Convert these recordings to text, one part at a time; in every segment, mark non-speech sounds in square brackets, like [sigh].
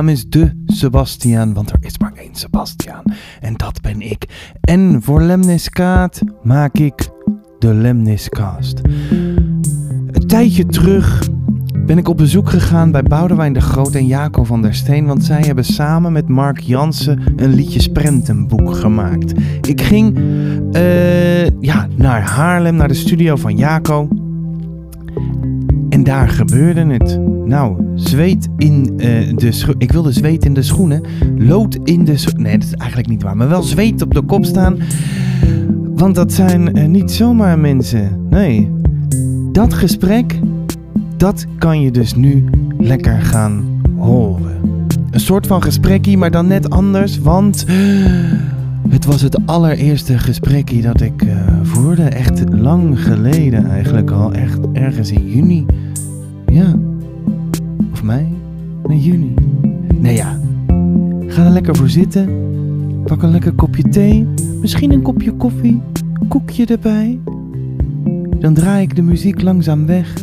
naam is De Sebastiaan, want er is maar één Sebastiaan. En dat ben ik. En voor Lemniskaat maak ik de Lemniscast. Een tijdje terug ben ik op bezoek gegaan bij Boudewijn de Groot en Jaco van der Steen, want zij hebben samen met Mark Jansen een liedjesprentenboek gemaakt. Ik ging eh, ja, naar Haarlem, naar de studio van Jaco. En daar gebeurde het. Nou, zweet in eh, de schoenen. Ik wilde zweet in de schoenen. Lood in de schoenen. Nee, dat is eigenlijk niet waar. Maar wel zweet op de kop staan. Want dat zijn eh, niet zomaar mensen. Nee. Dat gesprek, dat kan je dus nu lekker gaan horen. Een soort van gesprekkie, maar dan net anders. Want het was het allereerste gesprekkie dat ik eh, voerde. Echt lang geleden eigenlijk al. Echt ergens in juni. Ja. Of mei? Nee, juni. Nee ja. Ga er lekker voor zitten. Pak een lekker kopje thee. Misschien een kopje koffie. Koekje erbij. Dan draai ik de muziek langzaam weg.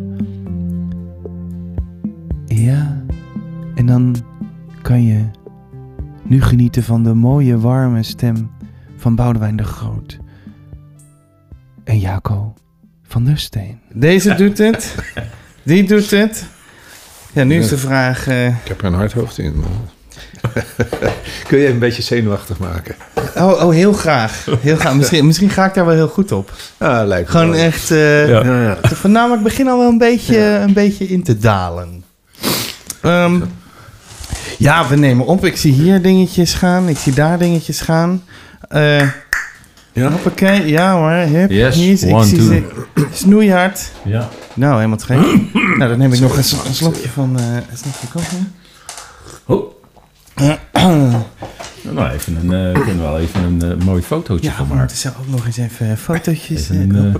Ja. En dan kan je nu genieten van de mooie warme stem van Boudewijn de Groot. En Jaco van der Steen. Deze doet het. [laughs] Die doet het. Ja, nu is de vraag... eh, Ik heb er een hard hoofd in, man. [laughs] Kun je even een beetje zenuwachtig maken? Oh, oh, heel graag. Heel graag. Misschien, misschien ga ik daar wel heel goed op. Ah, lijkt me Gewoon wel. echt... eh, Ja. Ja, ja. Van nou, maar ik begin al wel een beetje, een beetje in te dalen. Ehm, ja, we nemen op. Ik zie hier dingetjes gaan. Ik zie daar dingetjes gaan. Eh Ja? hoppakee. Ja hoor. Hup. Yes, is- ik one, zie two. ze snoeihard. Ja. Nou, helemaal te gek. [clears throat] nou, dan neem ik nog een, sl- een slokje van... eh een slokje koffie. Oh. nou, even een, eh, we kunnen wel even een eh, mooi fotootje Ja, van we maken. moeten zelf ook nog eens even fotootjes... Even een.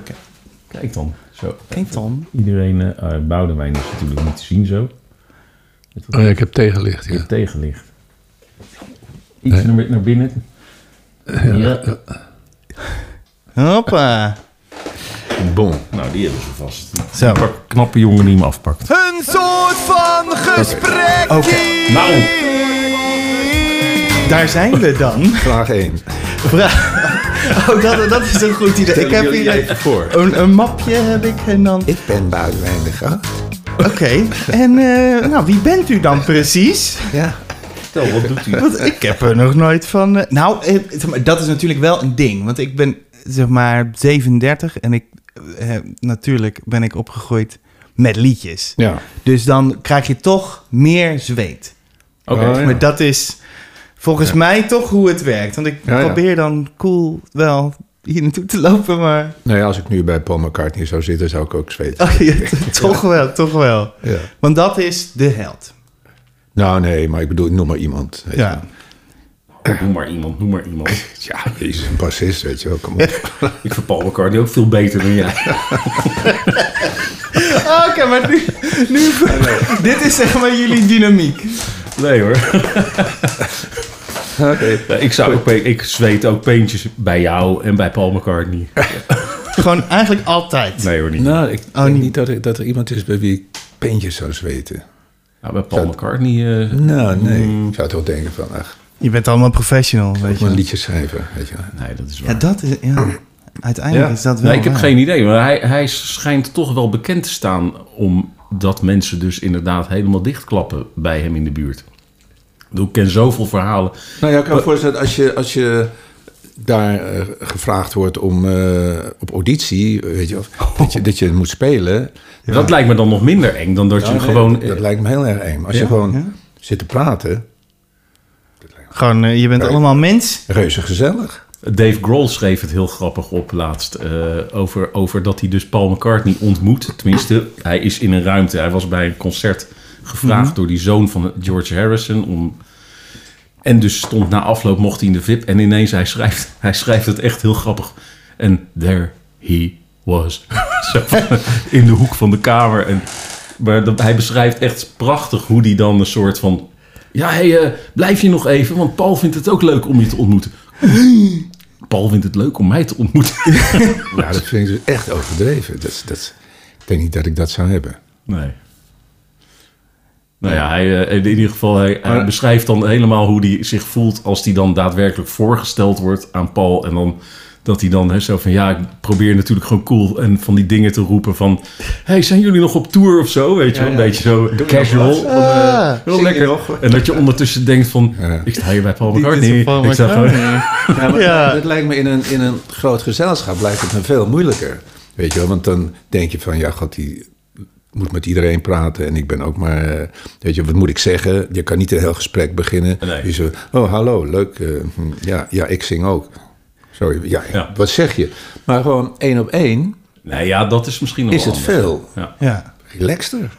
Kijk dan. Zo. Kijk dan. Iedereen, eh uh, Boudewijn is natuurlijk niet te zien zo. Oh, ja, ik heb tegenlicht, ja. het tegenlicht. Iets Nee. naar, naar binnen. Ja. Hoppa. Bon. Nou, die hebben ze vast. Zo. Pak, knappe jongen die hem afpakt. Een soort van gesprek. Oké. Nou. Daar zijn we dan. Vraag 1. Oh, dat, dat is een goed idee. Ik heb hier even voor. een, een mapje heb ik en dan. Ik ben Boudewijn de Groot. Oké. En eh, nou, wie bent u dan precies? Ja. Stel, wat doet u? Want ik heb er nog nooit van. eh, nou, eh, dat is natuurlijk wel een ding. Want ik ben zeg maar 37 en ik eh, natuurlijk ben ik opgegroeid met liedjes. Ja. Dus dan krijg je toch meer zweet. Oké. Oh, ja. Maar dat is volgens mij toch hoe het werkt. Want ik Ja, ja. probeer dan cool wel hier naartoe te lopen, maar... Nou ja, als ik nu bij Paul McCartney zou zitten, zou ik ook zweten. Oh, ja, [laughs] toch wel, toch wel. Ja. Want dat is de held. Nou, nee, maar ik bedoel, noem maar iemand. Weet Ja. Noem maar iemand, noem maar iemand. je. [laughs] Ja, jezus, een bassist, weet je wel. Kom op. [laughs] Ik vind Paul McCartney ook veel beter dan jij. [laughs] Ah, Oké, maar nu... nu dit is zeg maar jullie dynamiek. Nee hoor. Oké. Ja, ik, zou ook, ik zweet ook peentjes bij jou en bij Paul McCartney. Gewoon eigenlijk altijd. Nee hoor, niet. Nou, ik Oh, denk niet. niet dat er, dat er iemand is bij wie ik peentjes zou zweten. Nou, bij Paul McCartney... eh, Nou, nee. Mm. Ik zou toch denken van, ach, Je bent allemaal professional, weet ik je moet een liedje schrijven, weet je nee, dat is waar. Ja, dat is... Ja. Uiteindelijk Ja. is dat wel Nee, ik heb waar. geen idee. Maar hij, hij schijnt toch wel bekend te staan... omdat mensen dus inderdaad helemaal dichtklappen bij hem in de buurt. Ik ken zoveel verhalen. Nou ja, ik kan me voorstellen, als je, als je daar eh, gevraagd wordt om eh, op auditie, weet je, of, dat, je, dat je moet spelen. Dat lijkt me dan nog minder eng dan dat je nee, gewoon... dat, dat lijkt me heel erg eng. Maar als Ja? je gewoon Ja? zit te praten, Gewoon, eh, je bent allemaal mens. reuze gezellig. Dave Grohl schreef het heel grappig op laatst. eh, over, over dat hij dus Paul McCartney ontmoet. Tenminste, hij is in een ruimte. Hij was bij een concert gevraagd door die zoon van George Harrison. Om, en dus stond na afloop, mocht hij in de VIP. En ineens, hij schrijft, hij schrijft het echt heel grappig. En there he was. [laughs] Zo, in de hoek van de kamer. En, maar dat, hij beschrijft echt prachtig hoe die dan een soort van... Ja, hey, eh, blijf je nog even, want Paul vindt het ook leuk om je te ontmoeten. Paul vindt het leuk om mij te ontmoeten. [laughs] Ja, [laughs] dat vind ik dus echt overdreven. Dat, dat, ik denk niet dat ik dat zou hebben. Nee. Nou ja, hij, eh, in ieder geval, hij, hij beschrijft dan helemaal hoe hij zich voelt als hij dan daadwerkelijk voorgesteld wordt aan Paul. En dan dat hij dan hè, zo van, ja, ik probeer natuurlijk gewoon cool en van die dingen te roepen van, hey, zijn jullie nog op tour of zo? Weet je wel, een ja. beetje zo casual. Van, eh, Ah, heel lekker. nog? En dat je ondertussen denkt van, Ja. ik sta hier bij Paul McCartney. Paul Ik sta gewoon. Ja, maar [laughs] Ja. het lijkt me in een, in een groot gezelschap lijkt het me veel moeilijker. Weet je wel, want dan denk je van, ja, god, die moet met iedereen praten. En ik ben ook maar, eh, weet je, wat moet ik zeggen? Je kan niet een heel gesprek beginnen. Nee. Je zo, oh, hallo, leuk. eh, hm, ja, ja, ik zing ook. Sorry, ja, Ja. wat zeg je? Maar gewoon één op één nee, ja, dat is misschien nog is wel het anders. veel Ja. Ja. relaxter.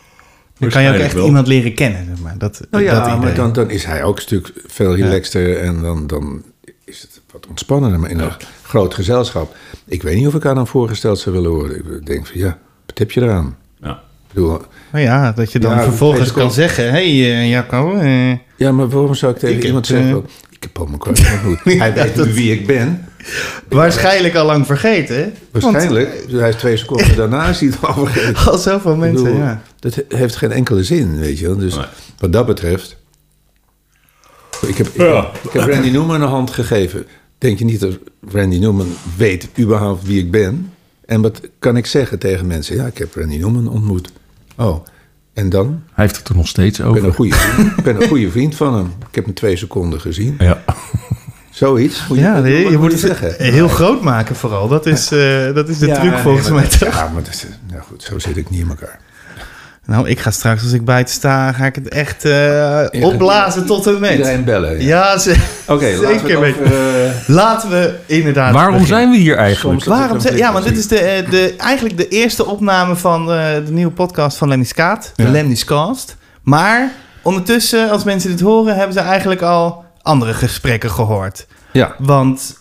Dan kan je ook echt wel. iemand leren kennen. Zeg maar. dat, Nou dat ja, idee. maar dan, dan is hij ook een stuk veel relaxter en dan, dan is het wat ontspannender. Maar in een groot gezelschap, ik weet niet of ik aan hem voorgesteld zou willen worden. Ik denk van ja, wat heb je eraan? Ja. Ik bedoel, Maar ja, dat je dan Ja, vervolgens kan zeggen... Hé, hey, Jacco, eh, ja, maar waarom zou ik tegen Ik iemand heb, zeggen, eh, ik heb Paul McCartney ontmoet. Hij Ja, weet dat- nu wie ik ben. [laughs] waarschijnlijk al lang vergeten. hè? Waarschijnlijk, hij is twee seconden daarna is hij het al vergeten. Want [laughs] al zoveel mensen, bedoel, ja. Dat he- heeft geen enkele zin, weet je wel. Dus Nee. wat dat betreft... Ik heb, ik, Ja. ik heb Randy Newman een hand gegeven. Denk je niet dat Randy Newman weet überhaupt wie ik ben? En wat kan ik zeggen tegen mensen? Ja, ik heb Randy Newman ontmoet. Oh, en dan? Hij heeft het er nog steeds Ik ben een over. goede vriend, [laughs] ik ben een goede vriend van hem. Ik heb hem twee seconden gezien. Ja. Zoiets. Ja, je moet het zeggen. heel groot maken vooral. Dat is, eh, dat is de Ja, truc nee, volgens maar mij dat-? Ja, maar dat is, nou goed, zo zit ik niet in elkaar. Nou, ik ga straks, als ik buiten sta, ga ik het echt eh, opblazen tot een mens. Iedereen bellen. Ja. Ja, ze, Oké, laten we zeker het over, eh, Laten we inderdaad Waarom beginnen. zijn we hier eigenlijk? Soms- Waarom? Zijn, ja, want dit is de, eh, de, eigenlijk de eerste opname van eh, de nieuwe podcast van Lemnis Kaat. De Ja. Lemnis Cast. Maar ondertussen, als mensen dit horen, hebben ze eigenlijk al andere gesprekken gehoord. ja, Want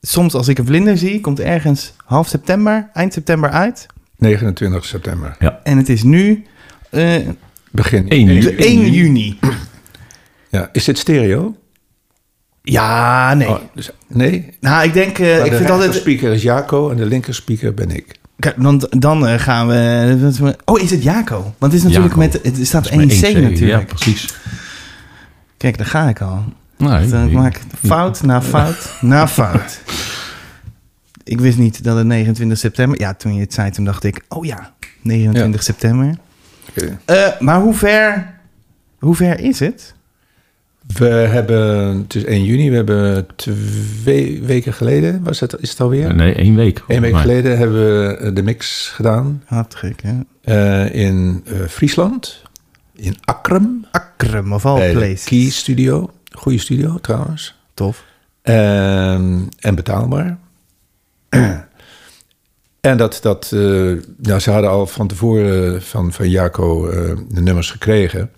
soms als ik een vlinder zie, komt ergens half september, eind september uit. 29 september. En het is nu eh, Begin. 1 juni. de 1 juni. Ja, is dit stereo? Ja, nee. Oh, dus, nee? Nou, ik denk, eh, Maar ik de vind altijd... rechterspeaker is Jaco en de linkerspeaker ben ik. Kijk, dan, dan eh, gaan we... Oh, is het Jaco? Want het is natuurlijk Jaco. met... Het staat Dat is 1C maar 1C, natuurlijk. Ja, precies. Kijk, daar ga ik al. Nee, Dan nee. maak ik fout na fout na [laughs] fout. Ik wist niet dat het 29 september... Ja, toen je het zei, toen dacht ik... Oh ja, 29 september. Eh, maar hoe ver, hoe ver is het? We hebben, het is 1 juni, we hebben twee weken geleden, was het, is het alweer? Nee, één week. Eén week Maar- geleden hebben we eh, de mix gedaan gek, hè? eh, in eh, Friesland, in Akrum, Akrum of all bij de places. Key Studio. Goede studio trouwens. Tof. Ehm, en betaalbaar. [clears throat] en dat, dat eh, nou, ze hadden al van tevoren van, van Jaco eh, de nummers gekregen.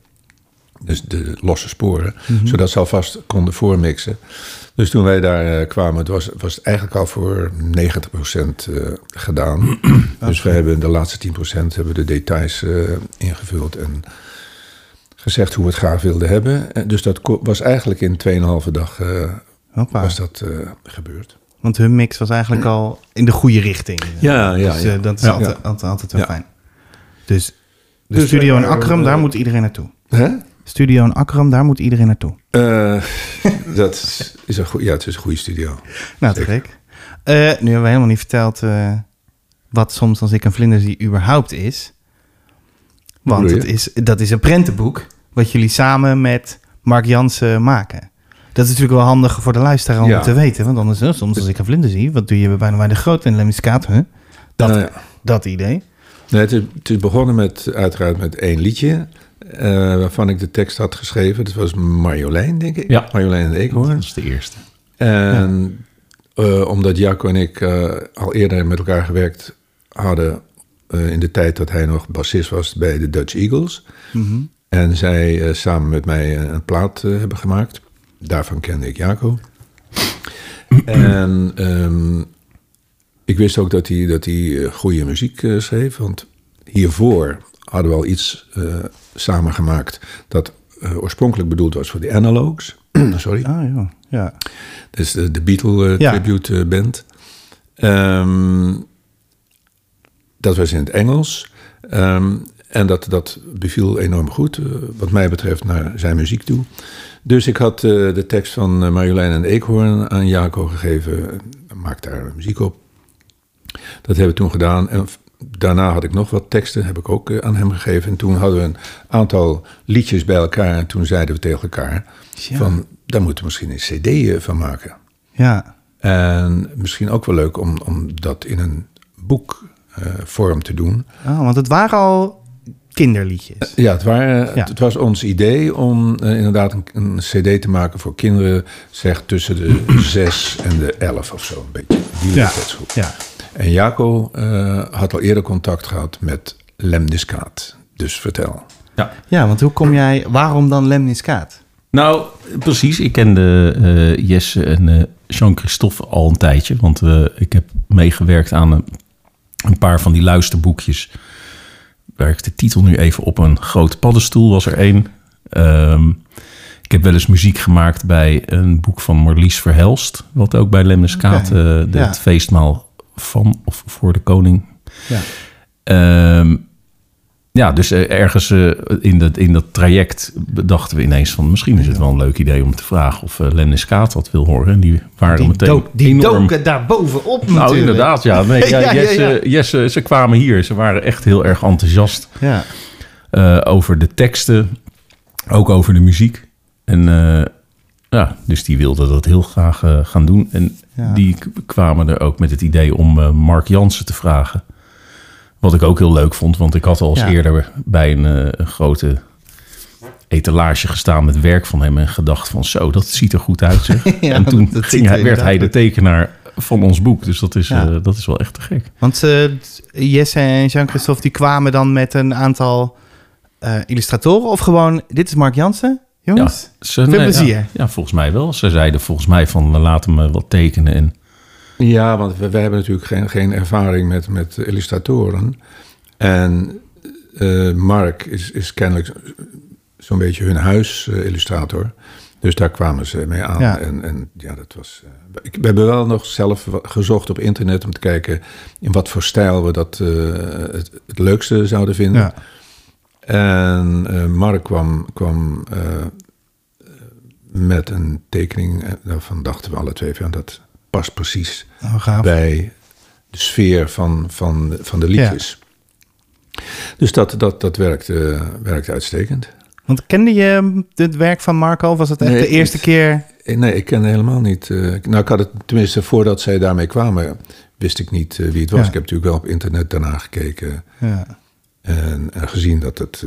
Dus de losse sporen. Zodat ze alvast konden voormixen. Dus toen wij daar eh, kwamen, het was, was het eigenlijk al voor 90% eh, gedaan. [clears throat] dus we hebben de laatste 10% hebben de details eh, ingevuld. En gezegd hoe we het graag wilden hebben. En Dus dat was eigenlijk in 2,5 dag eh, Hoppa. was dat eh, gebeurd. Want hun mix was eigenlijk al in de goede richting. Ja, ja, Dus ja. eh, dat is Ja. altijd, altijd, altijd wel Ja. fijn. Dus de Dus studio in eh, daar moet iedereen naartoe. Hè? Studio in Akrum, daar moet iedereen naartoe. Eh, [laughs] dat is- een goed, ja, het is een goede studio. Nou, te gek. Eh, nu hebben we helemaal niet verteld eh, wat soms als ik een vlinder zie überhaupt is. Want het is, dat is een prentenboek wat jullie samen met Mark Jansen maken. Dat is natuurlijk wel handig voor de luisteraar om Ja. te weten. Want anders, soms als ik een vlinder zie, wat doe je bijna bij de grote en Lemmiskaat? Huh? Dat, Nou ja. dat idee. Nee, het, is, het is begonnen met, uiteraard met één liedje. eh, waarvan ik de tekst had geschreven. Dat was Marjolein, denk ik. Ja. Marjolein en de Eekhoorn. Dat is de eerste. En eh, omdat Jacco en ik eh, al eerder met elkaar gewerkt hadden... eh, in de tijd dat hij nog bassist was bij de Dutch Eagles... Mhm. En zij eh, samen met mij eh, een plaat eh, hebben gemaakt. Daarvan kende ik Jaco. en ehm, ik wist ook dat hij, dat hij goede muziek schreef. Want hiervoor hadden we al iets samen gemaakt... dat oorspronkelijk bedoeld was voor de Analogs. [clears throat] Sorry. Ah ja, ja. Dus de, de Beatle Ja. tribute band. Ehm, dat was in het Engels. Ehm, En dat, dat beviel enorm goed, eh, wat mij betreft, naar zijn muziek toe. Dus ik had eh, de tekst van eh, Marjolein en Eekhoorn aan Jaco gegeven. Maak daar muziek op. Dat hebben we toen gedaan. En daarna had ik nog wat teksten, heb ik ook aan hem gegeven. En toen hadden we een aantal liedjes bij elkaar. En toen zeiden we tegen elkaar: Ja. van, daar moeten we misschien een CD van maken. Ja. En misschien ook wel leuk om, om dat in een boekvorm te doen. Oh, want het waren al kinderliedjes. Ja, het, waren, Ja. het was ons idee om eh, inderdaad een, een cd te maken voor kinderen, zeg tussen de [clears throat] zes en de elf of zo, een beetje. Die Ja. Ja. En Jaco eh, had al eerder contact gehad met Lemniskaat. Dus vertel. Ja. ja, want hoe kom jij... Waarom dan Lemniskaat? Nou, precies. Ik kende eh, Jesse en eh, Jean-Christophe al een tijdje. Want eh, ik heb meegewerkt aan een, een paar van die luisterboekjes. Ik de titel nu even op een grote paddenstoel was er één. Ehm, ik heb wel eens muziek gemaakt bij een boek van Marlies Verhelst. Wat ook bij Lemneskaat, Oké, eh, de, ja. het feestmaal van of voor de koning Ja. Ehm, ja, dus eh, ergens eh, in, dat, in dat traject bedachten we ineens van... misschien is het wel een leuk idee om te vragen of uh, Lennis Kaat wat wil horen. En die waren Die, meteen dook, die enorm... doken daar bovenop Nou, natuurlijk. inderdaad, ja. Nee, [laughs] ja, Ja, ja, ze kwamen hier. Ze waren echt heel erg enthousiast Ja. eh, over de teksten. Ook over de muziek. En eh, ja, dus die wilden dat heel graag eh, gaan doen. En die kwamen er ook met het idee om eh, Mark Jansen te vragen. Wat ik ook heel leuk vond, want ik had al eens Ja. eerder bij een, eh, een grote etalage gestaan met werk van hem en gedacht van zo, dat ziet er goed uit zeg. [laughs] Ja, en toen dat ziet ging er hij, werd hij de tekenaar van ons boek. Dus dat is, Ja. eh, dat is wel echt te gek. Want eh, Jesse en Jean-Christophe die kwamen dan met een aantal illustratoren. Of gewoon, dit is Mark Jansen. Jongens, Ze, veel nee, plezier. Ja, ja, volgens mij wel. Ze zeiden volgens mij van laat hem eh, wat tekenen. En Ja, want we, wij hebben natuurlijk geen, geen ervaring met, met illustratoren. En eh, Mark is, is kennelijk zo'n beetje hun huisillustrator. dus daar kwamen ze mee aan. Ja. En, en ja, dat was. eh, ik, we hebben wel nog zelf gezocht op internet om te kijken in wat voor stijl we dat eh, het, het leukste zouden vinden. Ja. En Mark kwam, kwam met een tekening. En daarvan dachten we alle twee van dat past precies Oh, gaaf. bij de sfeer van, van, van de liedjes. Dus dat, dat, dat werkt, eh, werkt uitstekend. Want kende je het werk van Marco? Was het echt Nee, de eerste ik- keer? Nee, ik ken helemaal niet. eh, nou, ik had het tenminste voordat zij daarmee kwamen, wist ik niet eh, wie het was. Ja. Ik heb natuurlijk wel op internet daarna gekeken Ja, en, en gezien dat het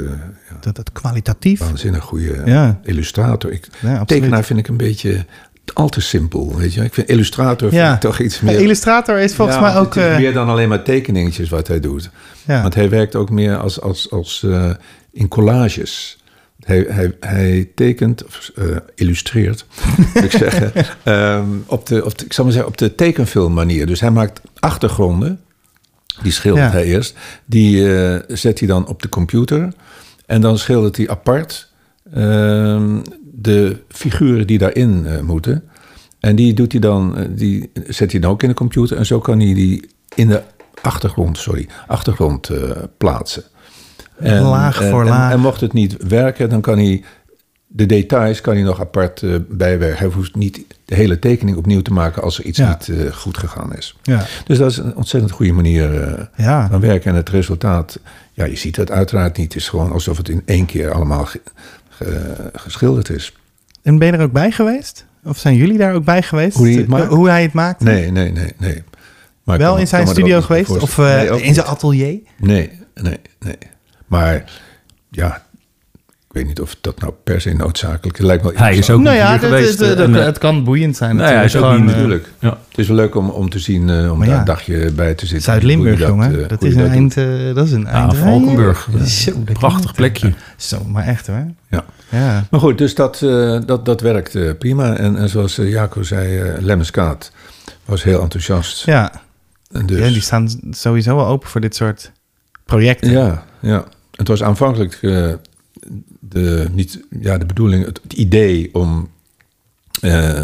ja, dat het kwalitatief. waanzinnig goede Ja. illustrator. Ik, Ja, tekenaar vind ik een beetje al te simpel, weet je. Ik vind illustrator Ja. vind ik toch iets meer. illustrator is volgens Ja, mij ook... Eh, meer dan alleen maar tekeningetjes wat hij doet. ja. Want hij werkt ook meer als, als, als eh, in collages. Hij, hij, hij tekent, of eh, illustreert, moet ik [laughs] zeggen, ehm, op, de, op, de, ik zal maar zeggen, op de tekenfilmmanier. Dus hij maakt achtergronden, die schildert hij eerst. Die zet hij dan op de computer. En dan schildert hij apart ehm, de figuren die daarin eh, moeten. En die, doet hij dan, eh, die zet hij dan ook in de computer. En zo kan hij die in de achtergrond, sorry, achtergrond eh, plaatsen. En, Laag voor en- laag. En, mocht het niet werken, dan kan hij de details kan hij nog apart bijwerken. Hij hoeft niet de hele tekening opnieuw te maken als er iets Ja. niet goed gegaan is. ja. Dus dat is een ontzettend goede manier Ja. van werken. En het resultaat, ja, je ziet het uiteraard niet. Het is gewoon alsof het in één keer allemaal ge- ge- geschilderd is. En ben je er ook bij geweest? Of zijn jullie daar ook bij geweest? Hoe hij het maakt? Hoe hij het maakt? Nee, nee, nee, nee. Maar Wel kan- in zijn studio geweest? Of eh, Nee, in zijn atelier? Nee, nee, nee. Maar ja, weet niet of dat nou per se noodzakelijk is. Lijkt wel Hij is ook Nou ja, geweest. en, eh, het kan boeiend zijn nou ja, hij is ook Gewoon, niet eh, Natuurlijk. Ja. Het is wel leuk om, om te zien, eh, om daar ja. een dagje bij te zitten. Zuid-Limburg, jongen. dat is je een eind... eh, dat is een Ja, eind Valkenburg. rijden. Zo, dat Prachtig plekje. Zo, maar echt hoor. Ja. Ja. Maar goed, dus dat, eh, dat, dat werkt prima. En, en zoals Jaco zei, eh Lemmeskaat was heel enthousiast. Ja. En dus, ja, die staan sowieso wel open voor dit soort projecten. Ja, ja. Het was aanvankelijk de, niet, ja, de bedoeling, het, het idee om eh,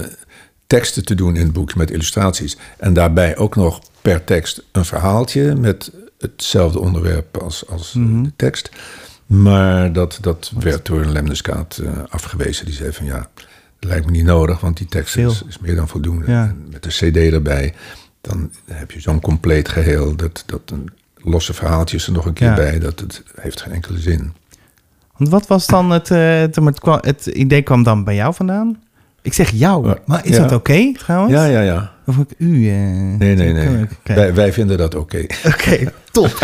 teksten te doen in het boek met illustraties. En daarbij ook nog per tekst een verhaaltje met hetzelfde onderwerp als, als eh, Mhm. de tekst. Maar dat, dat werd door een lemniscaat eh, afgewezen. Die zei van ja, dat lijkt me niet nodig, want die tekst is, meer dan voldoende. Ja. Met de cd erbij, dan heb je zo'n compleet geheel. Dat, dat een losse verhaaltjes er nog een keer Ja. bij, dat het heeft geen enkele zin. Want wat was dan het, eh, het, het, idee kwam dan bij jou vandaan? Ik zeg jou, maar is Ja. dat oké trouwens? Ja, ja, ja. Of ik u? eh, Nee, nee, nee. Wij, wij vinden dat oké. Oké, top. [laughs]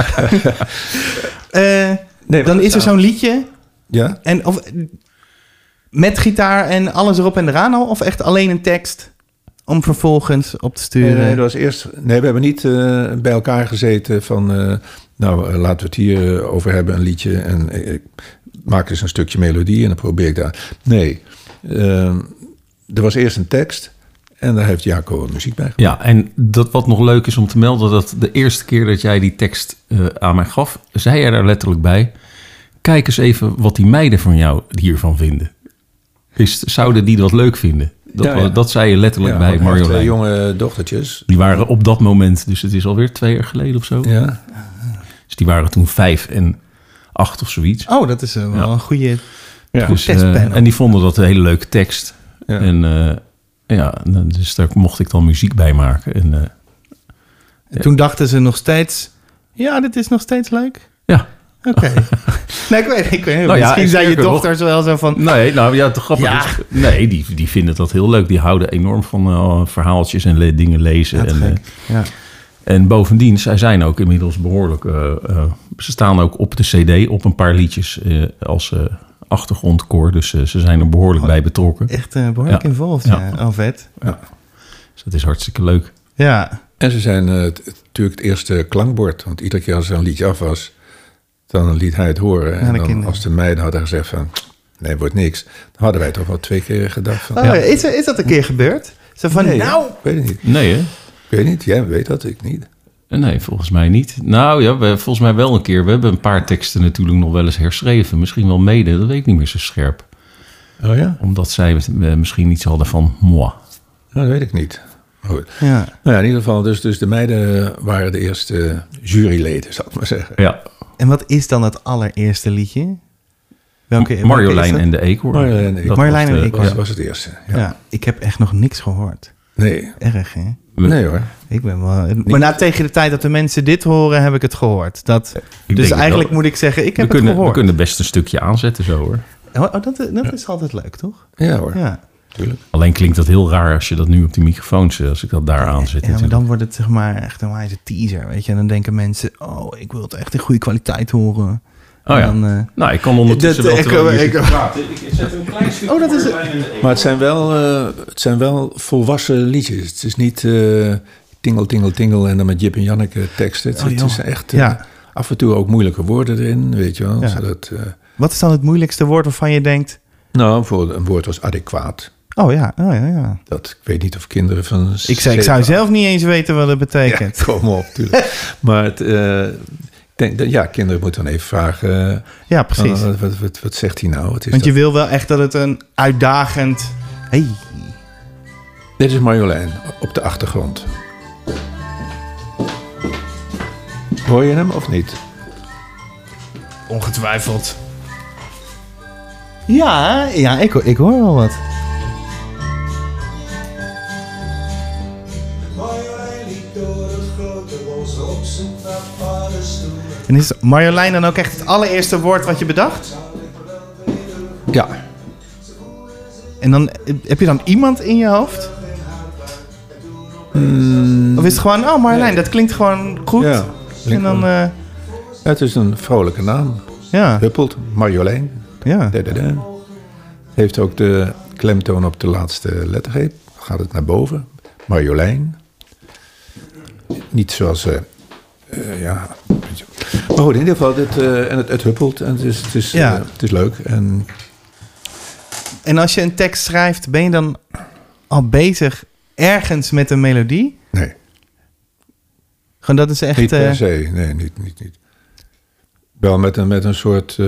Eh, Nee, dan is er zo'n liedje Ja? en of, met gitaar en alles erop en eraan al? Of echt alleen een tekst om vervolgens op te sturen? nee, dat was eerst. Nee, we hebben niet bij elkaar gezeten van. nou, laten we het hier over hebben, een liedje. En ik maak eens een stukje melodie en dan probeer ik daar. Nee, eh, er was eerst een tekst en daar heeft Jaco muziek bij gemaakt. Ja, en dat wat nog leuk is om te melden, dat de eerste keer dat jij die tekst eh, aan mij gaf, zei jij daar letterlijk bij. Kijk eens even wat die meiden van jou hiervan vinden. Is, zouden die dat leuk vinden? Dat, Ja, ja. dat zei je letterlijk Ja, bij heeft twee jonge dochtertjes. Die waren op dat moment, dus het is alweer twee jaar geleden of zo. Ja, Dus die waren toen vijf en acht of zoiets. Oh, dat is eh, wel Ja. een goede... ja. Dus, eh, en die vonden dat een hele leuke tekst. ja. En eh, ja, dus daar mocht ik dan muziek bij maken. En En Toen dachten ze nog steeds... Ja, dit is nog steeds leuk. ja, Oké. [laughs] nee, ik weet, ik weet Nou ja, Misschien en zijn je dochters wel zo van... Nee, nou ja, te grappig Ja. is... Nee, die, die vinden dat heel leuk. Die houden enorm van verhaaltjes en le- dingen lezen. En, Ja. En bovendien, zij zijn ook inmiddels behoorlijk... eh, eh, ze staan ook op de cd op een paar liedjes eh, als eh, achtergrondkoor. Dus ze zijn er behoorlijk bij betrokken. Echt eh, behoorlijk Ja. involved, Ja. ja. Oh, vet. Dus dat is hartstikke leuk. Ja. En ze zijn eh, natuurlijk het eerste klankbord. Want iedere keer als er een liedje af was, dan liet hij het horen. En dan, als de meiden hadden gezegd van, nee, wordt niks. Dan hadden wij toch wel twee keer gedacht van... Oh, Ja. is, is dat een keer gebeurd? Zo van, nee, nou... ik weet het niet. Nee, hè? Ik weet niet, jij weet dat, ik niet. Nee, volgens mij niet. Nou ja, we, volgens mij wel een keer. We hebben een paar teksten natuurlijk nog wel eens herschreven. Misschien wel mede, dat weet ik niet meer zo scherp. Oh ja? Omdat zij eh, misschien iets hadden van moi. Nou, dat weet ik niet. Maar goed. Ja. Nou ja, in ieder geval, dus, dus de meiden waren de eerste juryleden, zal ik maar zeggen. Ja, En wat is dan het allereerste liedje? Welke, welke Marjolein dat? en de eekhoorn. Marjolein en de Dat Marjolein was en de eekhoorn. Dat was het eerste. Ja. Ja. ik heb echt nog niks gehoord. Nee, Erg, hè? Nee hoor. Ik ben wel... Maar na tegen de tijd dat de mensen dit horen, heb ik het gehoord. Dat, dus eigenlijk moet ik zeggen, ik We heb kunnen, het we gehoord. kunnen best een stukje aanzetten zo hoor. Oh, oh, dat, dat is altijd leuk, toch? Ja hoor, Ja. natuurlijk. Alleen klinkt dat heel raar als je dat nu op die microfoons, eh, als ik dat daar aanzet. Ja, maar dan wordt het zeg maar echt een wijze teaser, weet je. En dan denken mensen, oh, ik wil het echt in goede kwaliteit horen. Oh ja. Dan, eh, Nou, ik kan ondertussen Dat- wel terwijl je ik- praten. Zet een klein stukje Oh, dat is- eekhoorn. Maar het zijn wel, eh, het zijn wel volwassen liedjes. Het is niet eh tingle, tingle, tingle en dan met Jip en Janneke teksten. Het, Oh, het is echt eh, Ja. af en toe ook moeilijke woorden erin, weet je wel. Ja. Zodat, eh, Wat is dan het moeilijkste woord waarvan je denkt, nou, bijvoorbeeld een woord was adequaat. oh ja, oh ja, ja. Dat, ik weet niet of kinderen van... Ik, zei, ik zou zelf niet eens weten wat het Ja, betekent. kom op, natuurlijk. [laughs] maar het, eh, denk dat, ja, kinderen moeten dan even vragen... eh, Ja, precies. van, wat, wat, wat, wat zegt hij nou? Wat is Want je dat? wil wel echt dat het een uitdagend... Hey. Dit is Marjolein op de achtergrond. Hoor je hem of niet? Ongetwijfeld. Ja, ja ik, ik hoor wel wat. En is Marjolein dan ook echt het allereerste woord wat je bedacht? Ja. En dan heb je dan iemand in je hoofd? Of is het gewoon, oh Marjolein, dat klinkt gewoon goed. Ja, en dan, eh, Het is een vrolijke naam. ja, Huppelt, Marjolein. ja. Da, da, da. Heeft ook de klemtoon op de laatste lettergreep. Gaat het naar boven. Marjolein. Niet zoals... eh, eh, ja. Maar goed, in ieder geval, dit, en het, het, huppelt en het is, het is, het is leuk. En... en als je een tekst schrijft, ben je dan al bezig ergens met een melodie? Nee. Gewoon dat is echt... Niet per se, nee, niet, niet, niet. Wel met een, met een soort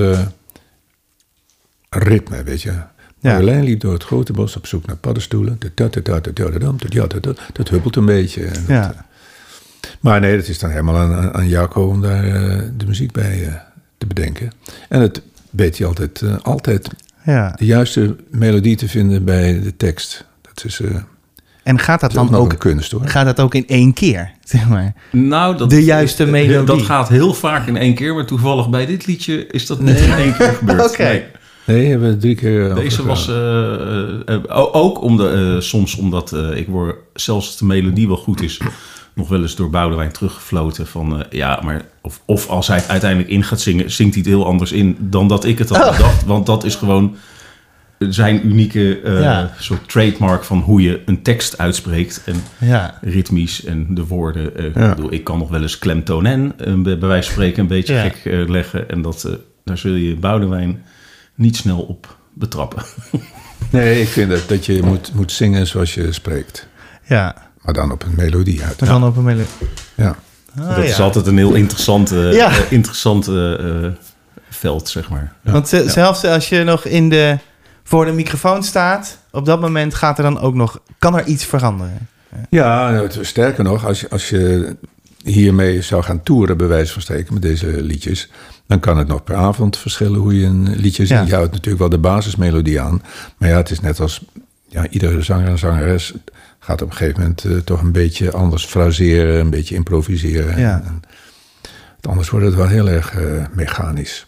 ritme, weet je. Ja. Liep door het grote bos op zoek naar paddenstoelen. Dat huppelt een beetje. Ja. Maar nee, dat is dan helemaal aan, aan Jaco om daar eh, de muziek bij eh, te bedenken. En het weet hij altijd, eh, altijd Ja. de juiste melodie te vinden bij de tekst. Dat is, eh, En gaat dat dat is ook dan ook, een kunst hoor. gaat dat ook in één keer, [laughs] zeg maar? Nou, dat, De juiste melodie. Dat gaat heel vaak in één keer, maar toevallig bij dit liedje is dat niet in één keer gebeurd. [laughs] Oké. Nee. Nee, hebben we drie keer Deze was ook om de, eh, soms omdat eh, ik word, zelfs als de melodie wel goed is, nog wel eens door Boudewijn teruggefloten van eh, ja, maar of, of als hij het uiteindelijk in gaat zingen, zingt hij het heel anders in dan dat ik het had Oh. bedacht, want dat is gewoon zijn unieke eh, Ja. soort trademark van hoe je een tekst uitspreekt en Ja. ritmisch en de woorden. eh, Ja. ik, bedoel, ik kan nog wel eens klemtoon en bij wijze van spreken een beetje Ja. gek leggen en dat daar zul je Boudewijn niet snel op betrappen. [laughs] Nee, ik vind dat, dat je moet, moet zingen zoals je spreekt. Ja. Maar dan op een melodie uit. gaan op een melodie. Ja. Ah, dat ja. is altijd een heel interessante, [laughs] Ja. eh, interessante eh, veld, zeg maar. Want ze- zelfs als je nog in de, voor de microfoon staat, op dat moment gaat er dan ook nog, kan er iets veranderen. Ja, nou, sterker nog, als je, als je hiermee zou gaan toeren, bij wijze van spreken, met deze liedjes, dan kan het nog per avond verschillen hoe je een liedje zingt. Ja. Je houdt natuurlijk wel de basismelodie aan, maar ja, het is net als ja, iedere zanger en zangeres gaat op een gegeven moment eh, toch een beetje anders fraseren, een beetje improviseren. Ja. En, want anders wordt het wel heel erg eh, mechanisch.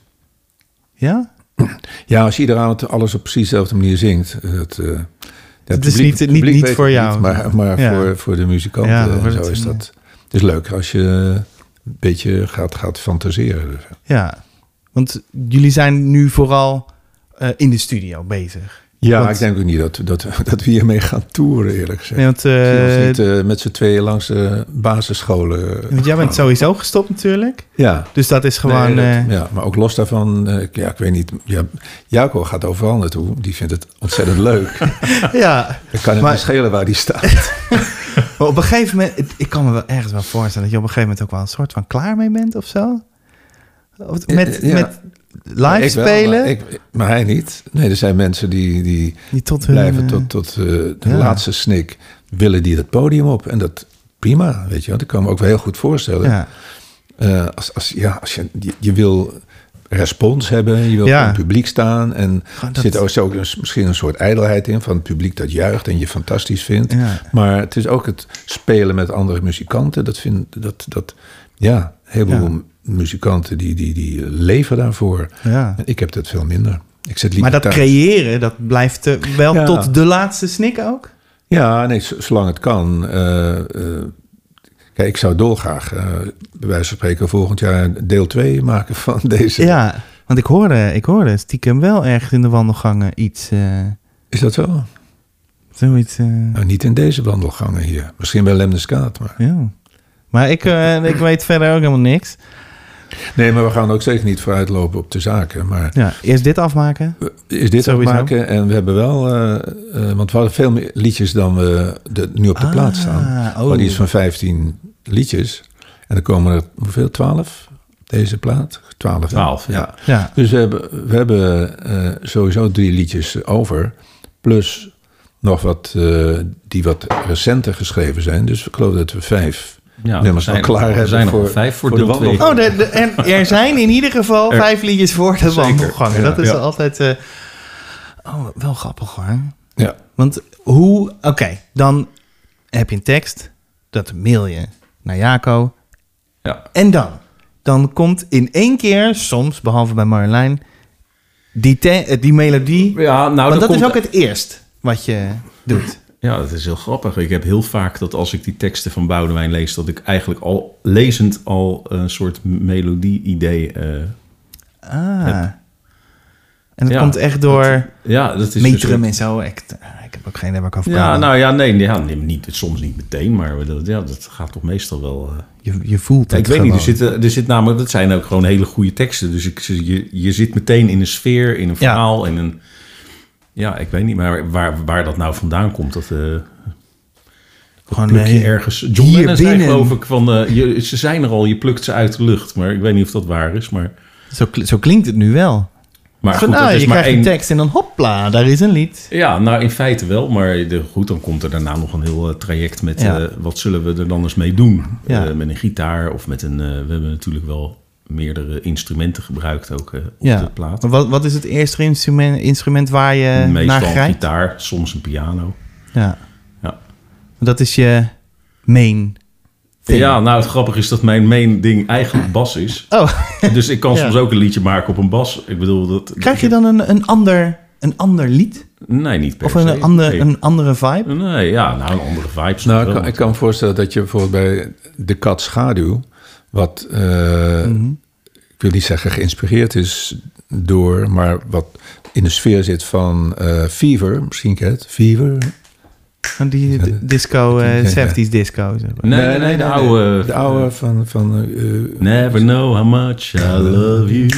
Ja? Ja, als je iedere avond alles op precies dezelfde manier zingt. eh, Dat, ja, het is niet- niet- publiek voor jou. niet, maar maar Ja. voor, voor de muzikanten Ja, en zo is dat... Het is leuk als je een beetje gaat, gaat fantaseren. Ja. Want jullie zijn nu vooral in de studio bezig. Ja, Want- ik denk ook niet dat, dat, [laughs] dat we hiermee gaan toeren, eerlijk gezegd. Nee, want, eh, niet eh, met z'n tweeën langs de basisscholen. want jij bent sowieso gestopt natuurlijk. Ja. Dus dat is gewoon... Nee, dat- eh, ja, maar ook los daarvan, eh, ja, ik weet niet. Ja, Jaco gaat overal naartoe. Die vindt het ontzettend [laughs] leuk. ja. Dan kan het Maar- niet schelen waar die staat. [laughs] Maar op een gegeven moment, het- ik kan me wel ergens wel voorstellen dat je op een gegeven moment ook wel een soort van klaar mee bent of zo. Of met, Ja. met live Ik wel, spelen, maar, ik, maar hij niet. Nee, er zijn mensen die, die die tot hun... blijven eh, tot, tot eh, de ja. laatste snik. Willen die dat podium op. En dat prima, weet je wel. Dat kan me ook wel heel goed voorstellen. Ja, Eh, als, als, ja, als je, je, je wil respons hebben, je wil Ja. voor het publiek staan. En er dat- zit ook, zo ook een- misschien een soort ijdelheid in van het publiek dat juicht en je fantastisch vindt. Ja. Maar het is ook het spelen met andere muzikanten. Dat vind dat, dat ja, heleboel Ja. Muzikanten die, die, die leven daarvoor. ja. En ik heb dat veel minder. Ik zit Maar dat thuis. creëren, dat blijft eh, wel Ja. tot de laatste snik ook? Ja, nee, zolang het kan. Eh, eh, kijk, ik zou dolgraag, eh bij wijze van spreken, volgend jaar deel 2 maken van [laughs] deze. Ja, want ik hoorde, ik hoorde stiekem wel ergens in de wandelgangen iets, Is dat zo? zoiets... Nou, niet in deze wandelgangen hier. Misschien bij Lemneskaat, maar... ja. Maar ik, ik weet verder ook helemaal niks. Nee, maar we gaan ook zeker niet vooruitlopen op de zaken. Maar Ja, eerst dit afmaken. is dit Sowieso. afmaken en we hebben wel... eh, eh, want we hadden veel meer liedjes dan we de, nu op de Ah, plaats staan. oh. Iets van 15 liedjes. En dan komen er hoeveel? 12? Deze plaat? 12. hè? 12, ja. Ja, Dus we hebben, we hebben eh, sowieso drie liedjes over. Plus nog wat eh, die wat recenter geschreven zijn. Dus ik geloof dat we vijf Ja, nummers al zijn, klaar er hebben. zijn nog voor, vijf voor, voor de deel twee. wandel. Oh, de, de- en er zijn in ieder geval Er- vijf liedjes voor de ja. Dat is Ja. altijd... eh, oh, wel grappig hoor. Ja. Want hoe... Oké, dan heb je een tekst. Dat mail je naar Jaco. Ja. En dan? Dan komt in één keer, soms, behalve bij Marjolein... Die, te- eh, die melodie... Ja, nou, Want dat is ook het eerst wat je doet. Ja, dat is heel grappig. Ik heb heel vaak dat als ik die teksten van Boudewijn lees... dat ik eigenlijk al lezend al een soort melodie-idee... eh, Ah. En dat Ja, komt echt door ja, dat is... metrum dus- en zo. Ik, ik heb ook geen idee waar ik over Ja, nou ja, nee, ja, niet, soms niet meteen, maar dat, ja, dat gaat toch meestal wel... eh, je, je voelt het ik weet niet, er zitten, er zit namelijk, dat zijn ook gewoon hele goede teksten. Dus ik, je, je zit meteen in een sfeer, in een Ja. verhaal, in een... Ja, ik weet niet, maar waar, waar dat nou vandaan komt, dat... eh Gewoon, pluk je eh, ergens... John hier Lennon zei binnen. geloof ik van... eh, je, ze zijn er al, je plukt ze uit de lucht. Maar ik weet niet of dat waar is, maar... Zo, zo klinkt het nu wel. Maar Van, goed, nou, dat is je maar krijgt één... een tekst en dan hopla, daar is een lied. Ja, nou in feite wel. Maar de, goed, dan komt er daarna nog een heel eh, traject met... Ja. wat zullen we er dan eens mee doen? Ja. Met een gitaar of met een... we hebben natuurlijk wel meerdere instrumenten gebruikt ook eh, op Ja. de plaat. Maar Wat, wat is het eerste instrument, instrument waar je naar Meestal een grijpt? gitaar, soms een piano. Ja. Ja. Dat is je main thing. Ja, nou het grappige is dat mijn main ding eigenlijk bas is. [laughs] Oh, Dus ik kan Ja. soms ook een liedje maken op een bas. Ik bedoel dat... krijg je dan een, een, ander, een ander lied? Nee, niet per Of se. een, ander, Nee. een andere vibe? Nee, ja, nou een andere vibe. Nou, ik kan, ik kan me voorstellen dat je bijvoorbeeld bij De Kat Schaduw... wat, eh, Mhm. ik wil niet zeggen geïnspireerd is door... maar wat in de sfeer zit van eh, Fever, misschien ken je het, Fever. Van die d- disco, eh, 70s disco. zeg maar. Nee, nee, de oude... De oude van... van eh, Never know how much I love you.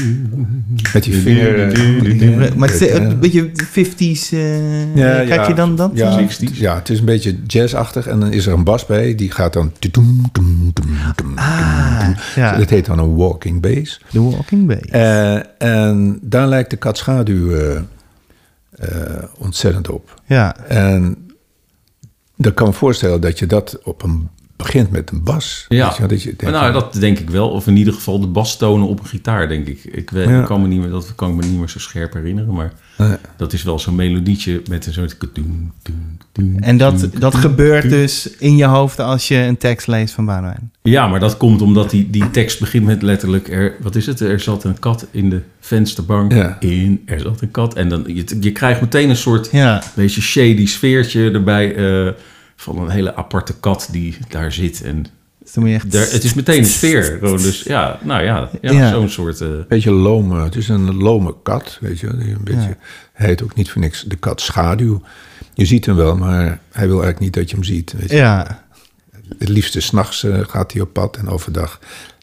met die vinger... eh, Maar het is een beetje 50s. eh Ja, kijk ja. je dan dat? Ja, 60s. ja, het is een beetje jazzachtig. En dan is er een bas bij, die gaat dan... Ah, ja. Dat heet dan een walking bass. The Walking Bass. Eh, en daar lijkt de kat schaduw eh, eh, ontzettend op. ja. En dan kan me voorstellen dat je dat op een begint met een bas. Ja, je dat je Maar nou, dat denk ik wel. Of in ieder geval de bastonen op een gitaar, denk ik. Ik weet, Ja. ik kan me niet meer, dat kan ik me niet meer zo scherp herinneren. Maar dat is wel zo'n melodietje met een soort... En dat, dat gebeurt dus in je hoofd als je een tekst leest van Boudewijn. Ja, maar dat komt omdat die, die tekst begint met letterlijk... Er, wat is het? Er zat een kat in de vensterbank. Ja. In, er zat een kat. En dan, je, je krijgt meteen een soort Ja. beetje shady sfeertje erbij... eh, van een hele aparte kat die daar zit. En Dus dan moet je echt... daar, het is meteen een sfeer. Gewoon, dus ja, nou ja, ja, Ja. zo'n soort... eh, beetje lome. Het is een lome kat, weet je. Een beetje, Hij heet ook niet voor niks de kat schaduw. Je ziet hem wel, maar hij wil eigenlijk niet dat je hem ziet. Weet je. Ja. Het liefste s'nachts uh, gaat hij op pad en overdag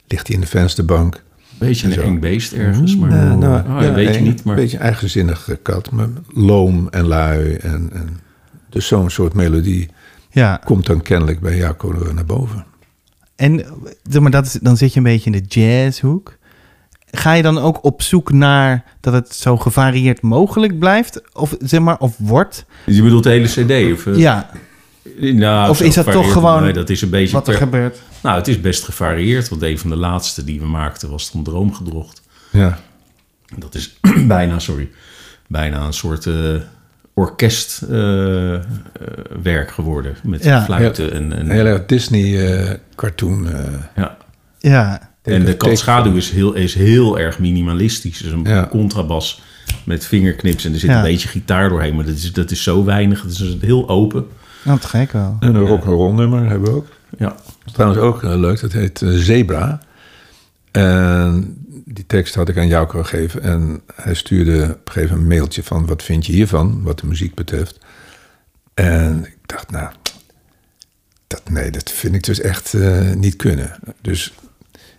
ligt hij in de vensterbank. beetje een eng beest ergens, maar Ja, nou, oh, ja, ja, weet je een niet. Maar beetje een eigenzinnige kat, maar loom en lui. En, en dus zo'n soort melodie ja. komt dan kennelijk bij Jaco naar boven. En zeg maar, dat is, dan zit je een beetje in de jazzhoek. Ga je dan ook op zoek naar dat het zo gevarieerd mogelijk blijft? Of, zeg maar, of wordt? je bedoelt de hele cd? Of, eh, Ja, nou, Of is dat toch gewoon Nee, dat is een beetje... wat er per- gebeurt. Nou, het is best gevarieerd, want een van de laatste die we maakten was van Droomgedrocht. Ja, Dat is [clears throat] bijna, sorry, bijna een soort eh, orkestwerk geworden. Met Ja. fluiten en... en een hele Disney-cartoon. ja. Ja, En de Teken- katschaduw is heel, is heel erg minimalistisch. Dus een Ja. contrabas met vingerknips en er zit Ja. een beetje gitaar doorheen. Maar dat is, dat is zo weinig. Het is heel open. nou, te gek wel. En een rock'n'roll nummer hebben we ook. Ja. Trouwens ook eh, leuk, dat heet eh, Zebra. En die tekst had ik aan jou gegeven. En hij stuurde op een gegeven moment een mailtje van... wat vind je hiervan, wat de muziek betreft. En ik dacht, nou... Dat, nee, dat vind ik dus echt eh, niet kunnen. Dus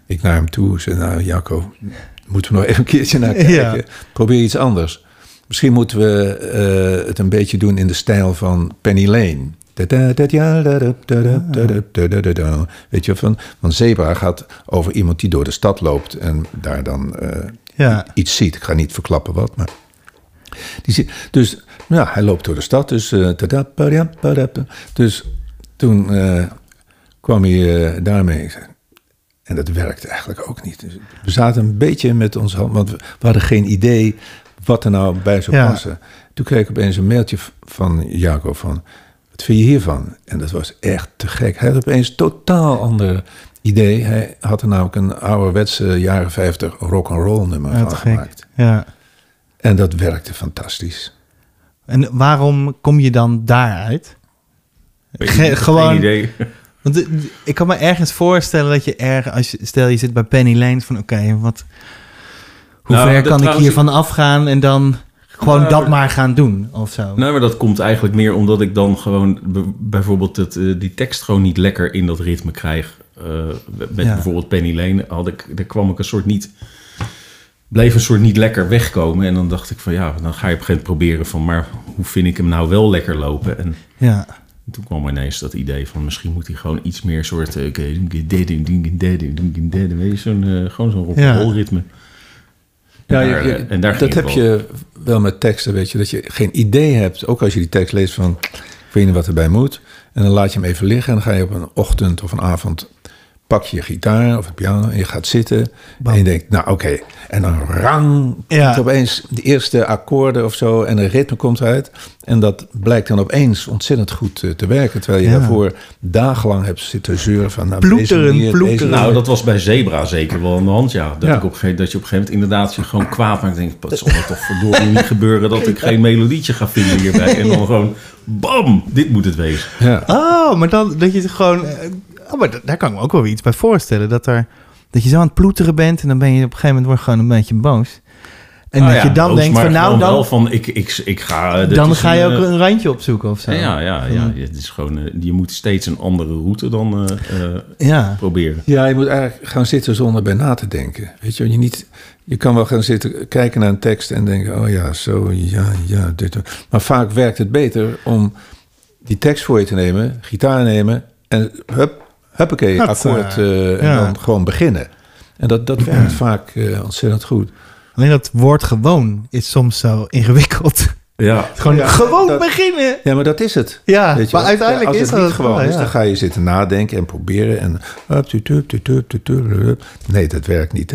ik naar hem toe zei... Nou, Jacco, moeten we nog even een keertje naar kijken. Ja. Probeer iets anders. Misschien moeten we eh, het een beetje doen in de stijl van Penny Lane. Weet je, van, van Zebra gaat over iemand die door de stad loopt en daar dan eh, Ja. iets ziet. Ik ga niet verklappen wat, maar. Die zie- dus ja, hij loopt door de stad. Dus, eh, dus toen eh, kwam hij daarmee. En dat werkte eigenlijk ook niet. Dus we zaten een beetje met ons hand, want we, we hadden geen idee wat er nou bij zou Ja. passen. Toen kreeg ik opeens een mailtje van Jaco van, wat vind je hiervan? En dat was echt te gek. Hij had opeens een totaal ander idee. Hij had er namelijk een ouderwetse jaren 50 rock'n'roll nummer Ja, van gemaakt. Ja. En dat werkte fantastisch. En waarom kom je dan daaruit? Ge- je, ik heb gewoon- Geen idee. Want de- ik kan me ergens voorstellen dat je erg, als je, stel je zit bij Penny Lane, van oké, wat, hoe Nou, ver kan ik hiervan afgaan en dan gewoon nou, dat maar gaan doen of zo. Nee, maar dat komt eigenlijk meer omdat ik dan gewoon bijvoorbeeld het, eh, die tekst gewoon niet lekker in dat ritme krijg. Eh, met bijvoorbeeld Penny Lane had ik, daar kwam ik een soort niet. Bleef een soort niet lekker wegkomen. En dan dacht ik van ja, dan ga je op een gegeven moment proberen van maar hoe vind ik hem nou wel lekker lopen? En ja. toen kwam ineens dat idee van misschien moet hij gewoon iets meer soort. Weet je, zo'n, eh, gewoon zo'n rock'n'roll ritme. Ja, En je- daar, je- en daar ging dat heb je wel met teksten, weet je, dat je geen idee hebt. Ook als je die tekst leest van, ik weet niet wat erbij moet. En dan laat je hem even liggen en dan ga je op een ochtend of een avond, pak je je gitaar of het piano en je gaat zitten. En je denkt, nou oké. En dan rang, Ja. komt opeens de eerste akkoorden of zo en een ritme komt uit. En dat blijkt dan opeens ontzettend goed eh, te werken. Terwijl je Ja. daarvoor dagenlang hebt zitten zeuren van... Nou, Ploeteren, manier, ploeteren. Nou, dat was bij Zebra zeker wel aan de hand, ja. Dat, Ja. Ik op een gegeven, dat je op een gegeven moment inderdaad je gewoon kwaad maakt. En denk, het zal er toch verdorie niet gebeuren dat ik geen melodietje ga vinden hierbij. En dan gewoon, bam, dit moet het wezen. Ja. Oh, maar dan dat je gewoon. Oh, maar da- daar kan ik me ook wel iets bij voorstellen. Dat, er, dat je zo aan het ploeteren bent en dan ben je op een gegeven moment gewoon een beetje boos. En Nou dat ja, je dan boos, denkt van nou, wel dan, van, ik, ik, ik ga... eh, dan ga je een, ook eh, een randje opzoeken of zo. Ja, ja, ja. Het is gewoon, eh, je moet steeds een andere route dan eh, eh, Ja. proberen. Ja, je moet eigenlijk gaan zitten zonder bij na te denken. Weet je, je, niet, je kan wel gaan zitten kijken naar een tekst en denken: oh ja, zo, ja, ja, dit. Maar vaak werkt het beter om die tekst voor je te nemen, gitaar nemen en hup, huppakee, Dat, akkoord eh, eh, en ja. dan gewoon beginnen. En dat, dat werkt vaak eh, ontzettend goed. Alleen dat woord gewoon is soms zo ingewikkeld. Ja, Gewoon Ja, gewoon dat- beginnen. Ja, maar dat is het. Ja, Weet je maar wel? uiteindelijk Ja, als is het dat niet gewoon wel, is, dan ga je zitten nadenken en proberen. En nee, dat werkt niet.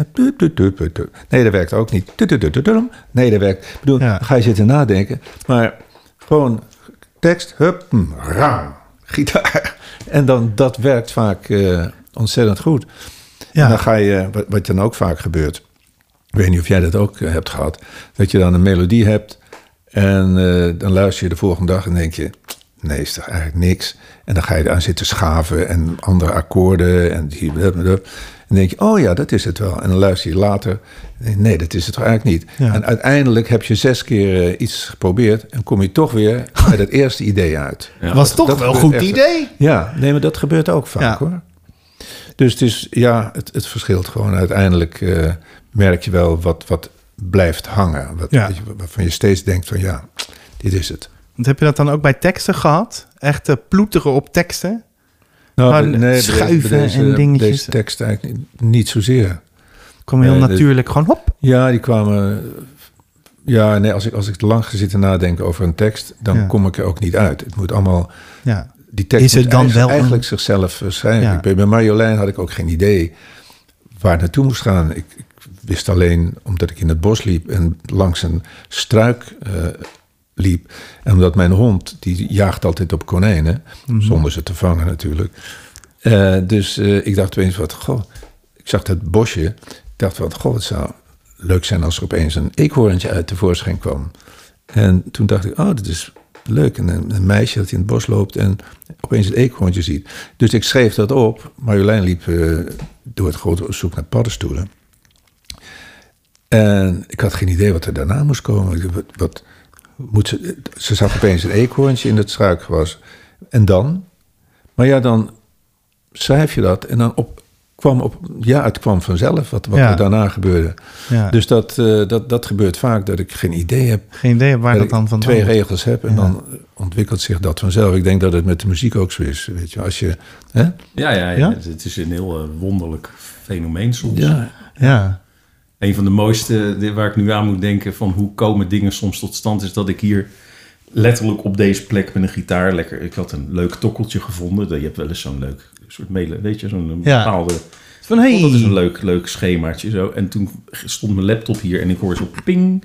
Nee, dat werkt ook niet. Nee, dat werkt. Ik bedoel, Ja. dan ga je zitten nadenken. Maar gewoon tekst, hup, hm, rang, gitaar. En dan, dat werkt vaak eh, ontzettend goed. Ja. En dan ga je, wat, wat dan ook vaak gebeurt, ik weet niet of jij dat ook eh, hebt gehad, dat je dan een melodie hebt en eh, dan luister je de volgende dag en denk je, nee, is toch eigenlijk niks. En dan ga je aan zitten schaven en andere akkoorden en die. En dan denk je, oh ja, dat is het wel. En dan luister je later, nee, dat is het toch eigenlijk niet. Ja. En uiteindelijk heb je zes keer eh, iets geprobeerd en kom je toch weer bij dat eerste idee uit. [laughs] Ja. Was toch dat wel een goed echt. idee. Ja, nee, maar dat gebeurt ook vaak Ja. hoor. Dus het is, ja, het, het verschilt gewoon. Uiteindelijk eh, merk je wel wat, wat blijft hangen. Wat, Ja. waarvan je steeds denkt van ja, dit is het. Want heb je dat dan ook bij teksten gehad? Echt eh, ploeteren op teksten? Nou, bij schuiven bij deze, en dingetjes. Deze tekst eigenlijk niet, zozeer. Kom heel Nee, dit- natuurlijk gewoon hop. Ja, die kwamen... Ja, nee, als ik, als ik te lang ga zitten nadenken over een tekst... dan Ja. kom ik er ook niet uit. Het moet allemaal... Ja. Die tekst Is het moet dan eigenlijk, wel een- eigenlijk zichzelf eh, schrijven. Ja. Bij Marjolein had ik ook geen idee waar het naartoe moest gaan. Ik, ik wist alleen, omdat ik in het bos liep en langs een struik eh, liep. En omdat mijn hond, die jaagt altijd op konijnen, Mhm. zonder ze te vangen natuurlijk. Eh, dus eh, ik dacht opeens, wat, goh, ik zag dat bosje. Ik dacht, wat, goh, het zou leuk zijn als er opeens een eekhoorntje uit tevoorschijn kwam. En toen dacht ik, oh, dat is leuk. En een, een meisje dat in het bos loopt en opeens het eekhoorntje ziet. Dus ik schreef dat op. Marjolein liep eh, door het grote zoek naar paddenstoelen. En ik had geen idee wat er daarna moest komen. Wat, wat moet ze, ze zag opeens een eekhoorntje in het struikgewas. En dan? Maar ja, dan schrijf je dat. En dan op, kwam op, ja, het kwam vanzelf wat, wat Ja. er daarna gebeurde. ja. Dus dat, eh, dat, dat gebeurt vaak, dat ik geen idee heb. Geen idee waar dat dat dan ik van twee regels heb en Ja. dan ontwikkelt zich dat vanzelf. Ik denk dat het met de muziek ook zo is. Weet je, als je. Hè? ja, ja, ja. Ja? Het is een heel eh, wonderlijk fenomeen soms. Ja, Ja. Een van de mooiste waar ik nu aan moet denken van hoe komen dingen soms tot stand is dat ik hier letterlijk op deze plek met een gitaar lekker. Ik had een leuk tokkeltje gevonden. Je hebt wel eens zo'n leuk soort mailen, weet je, zo'n Ja. bepaalde. Van hey. Oh, dat is een leuk, leuk schemaatje zo. En toen stond mijn laptop hier en ik hoorde zo ping.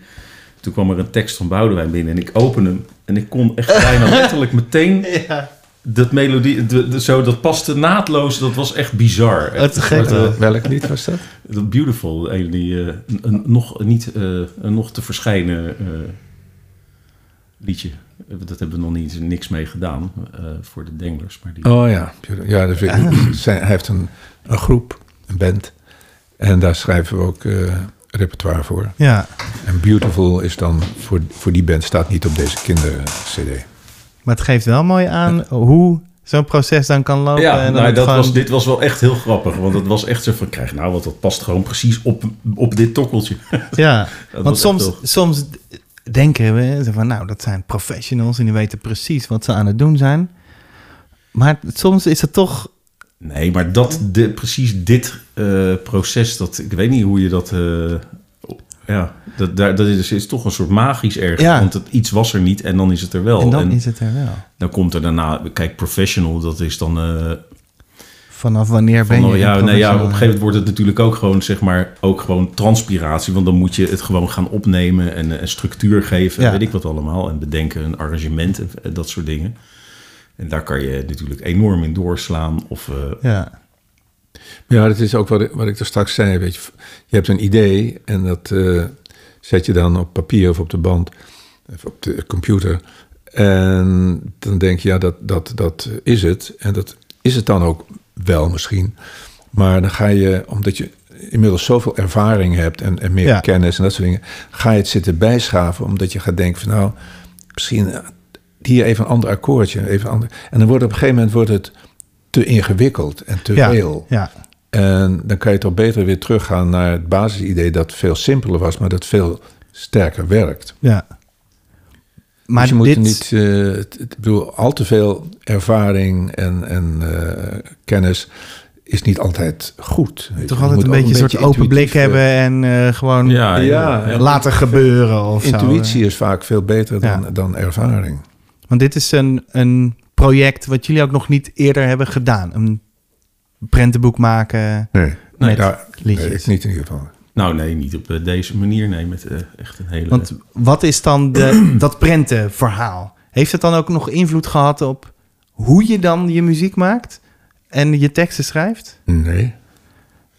Toen kwam er een tekst van Boudewijn binnen en ik opende hem en ik kon echt bijna [laughs] letterlijk meteen Ja. Dat melodie, de, de- zo dat paste naadloos. Dat was echt bizar. Het gek eh, welk lied was dat? dat Beautiful, een die eh, een, een nog niet eh, een nog te verschijnen eh, liedje. Dat hebben we nog niet niks mee gedaan eh, voor de Danglers, maar die. Oh ja, ja dat vind ik, zijn, hij heeft een, een groep, een band. En daar schrijven we ook eh, repertoire voor. Ja. En Beautiful is dan voor, voor die band, staat niet op deze kinder-cd. Maar het geeft wel mooi aan hoe zo'n proces dan kan lopen. Ja, en dan nou, dat gewoon- was, dit was wel echt heel grappig. Want het was echt zo van, krijg nou, want dat past gewoon precies op, op dit tokkeltje. [laughs] Ja, want soms, soms denken we van, nou, dat zijn professionals en die weten precies wat ze aan het doen zijn. Maar soms is het toch, Nee, maar dat, de, precies dit eh, proces, dat, ik weet niet hoe je dat... eh, ja, Dat, dat is, is toch een soort magisch erg. Ja. Want het, iets was er niet en dan is het er wel. En dan is het er wel. dan komt er daarna... Kijk, professional, dat is dan... eh, Vanaf wanneer ben je... ja, nee, ja, op een gegeven moment wordt het natuurlijk ook gewoon, zeg maar, ook gewoon transpiratie. Want dan moet je het gewoon gaan opnemen en een structuur geven, Ja. weet ik wat allemaal. En bedenken, een arrangement en en dat soort dingen. En daar kan je natuurlijk enorm in doorslaan. Of, eh, Ja. Ja, dat is ook wat ik, wat ik er straks zei. Weet je, je hebt een idee en dat eh, zet je dan op papier of op de band of op de computer. En dan denk je, ja, dat, dat, dat is het. En dat is het dan ook wel misschien. Maar dan ga je, omdat je inmiddels zoveel ervaring hebt en, en meer Ja. kennis en dat soort dingen, ga je het zitten bijschaven. Omdat je gaat denken van nou, misschien eh, hier even een ander akkoordje. Even ander. En dan wordt op een gegeven moment wordt het te ingewikkeld en te Ja. veel. Ja. En dan kan je toch beter weer teruggaan naar het basisidee dat veel simpeler was, maar dat veel sterker werkt. ja. Maar dus je moet dit... niet, eh, ik bedoel, al te veel ervaring en, en eh, kennis is niet altijd goed. je. toch altijd moet een beetje een soort open blik intuïtief, hebben eh, en eh, gewoon ja, Ja, ja. laten gebeuren of zo. Intuïtie is vaak veel beter dan, Ja. dan ervaring. Want dit is een, een project wat jullie ook nog niet eerder hebben gedaan. Een prentenboek maken Nee, met liedjes. nee, ik niet in ieder geval. Nou, nee, niet op eh, deze manier. Nee, met eh, echt een hele... Want wat is dan de, [clears throat] dat prentenverhaal? Heeft het dan ook nog invloed gehad op hoe je dan je muziek maakt en je teksten schrijft? Nee.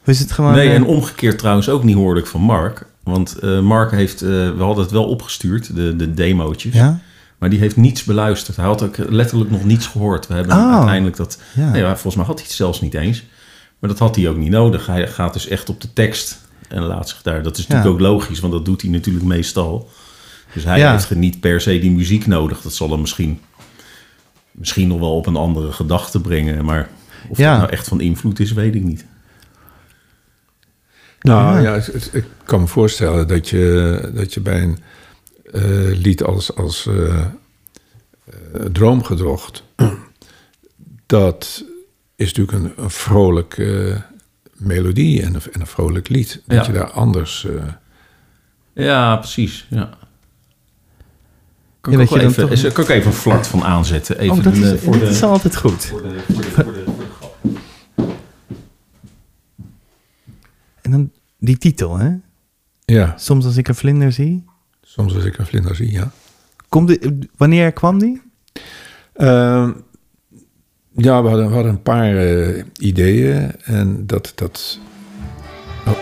Of is het gewoon... nee, eh, en omgekeerd trouwens ook niet hoorde ik van Mark. Want eh, Mark heeft... eh, we hadden het wel opgestuurd, de, de demootjes. ja? Maar die heeft niets beluisterd. Hij had ook letterlijk nog niets gehoord. We hebben Oh. uiteindelijk dat... Ja. Nee, volgens mij had hij het zelfs niet eens. Maar dat had hij ook niet nodig. Hij gaat dus echt op de tekst en laat zich daar... Dat is natuurlijk Ja. ook logisch, want dat doet hij natuurlijk meestal. Dus hij Ja. heeft niet per se die muziek nodig. Dat zal hem misschien, misschien nog wel op een andere gedachte brengen. Maar of Ja. dat nou echt van invloed is, weet ik niet. Nou Ja. ik kan me voorstellen dat je, dat je bij een eh, lied als, als eh, eh, Droomgedrocht... dat is natuurlijk een, een vrolijk eh, melodie en een, en een vrolijk lied. Dat Ja. je daar anders... eh, Ja, precies. Ja. Kan, Ja, ik, dat ook even, toch- kan ik even een flart van aanzetten? Even oh, dat is, voor de, is altijd goed. voor de, voor de, voor de, voor de grap. En dan die titel, hè? ja, Soms als ik een vlinder zie. Soms als ik een vlinder zie, ja. Komt die, wanneer kwam die? Ehm, ja, we hadden, we hadden een paar eh, ideeën en dat... dat oh.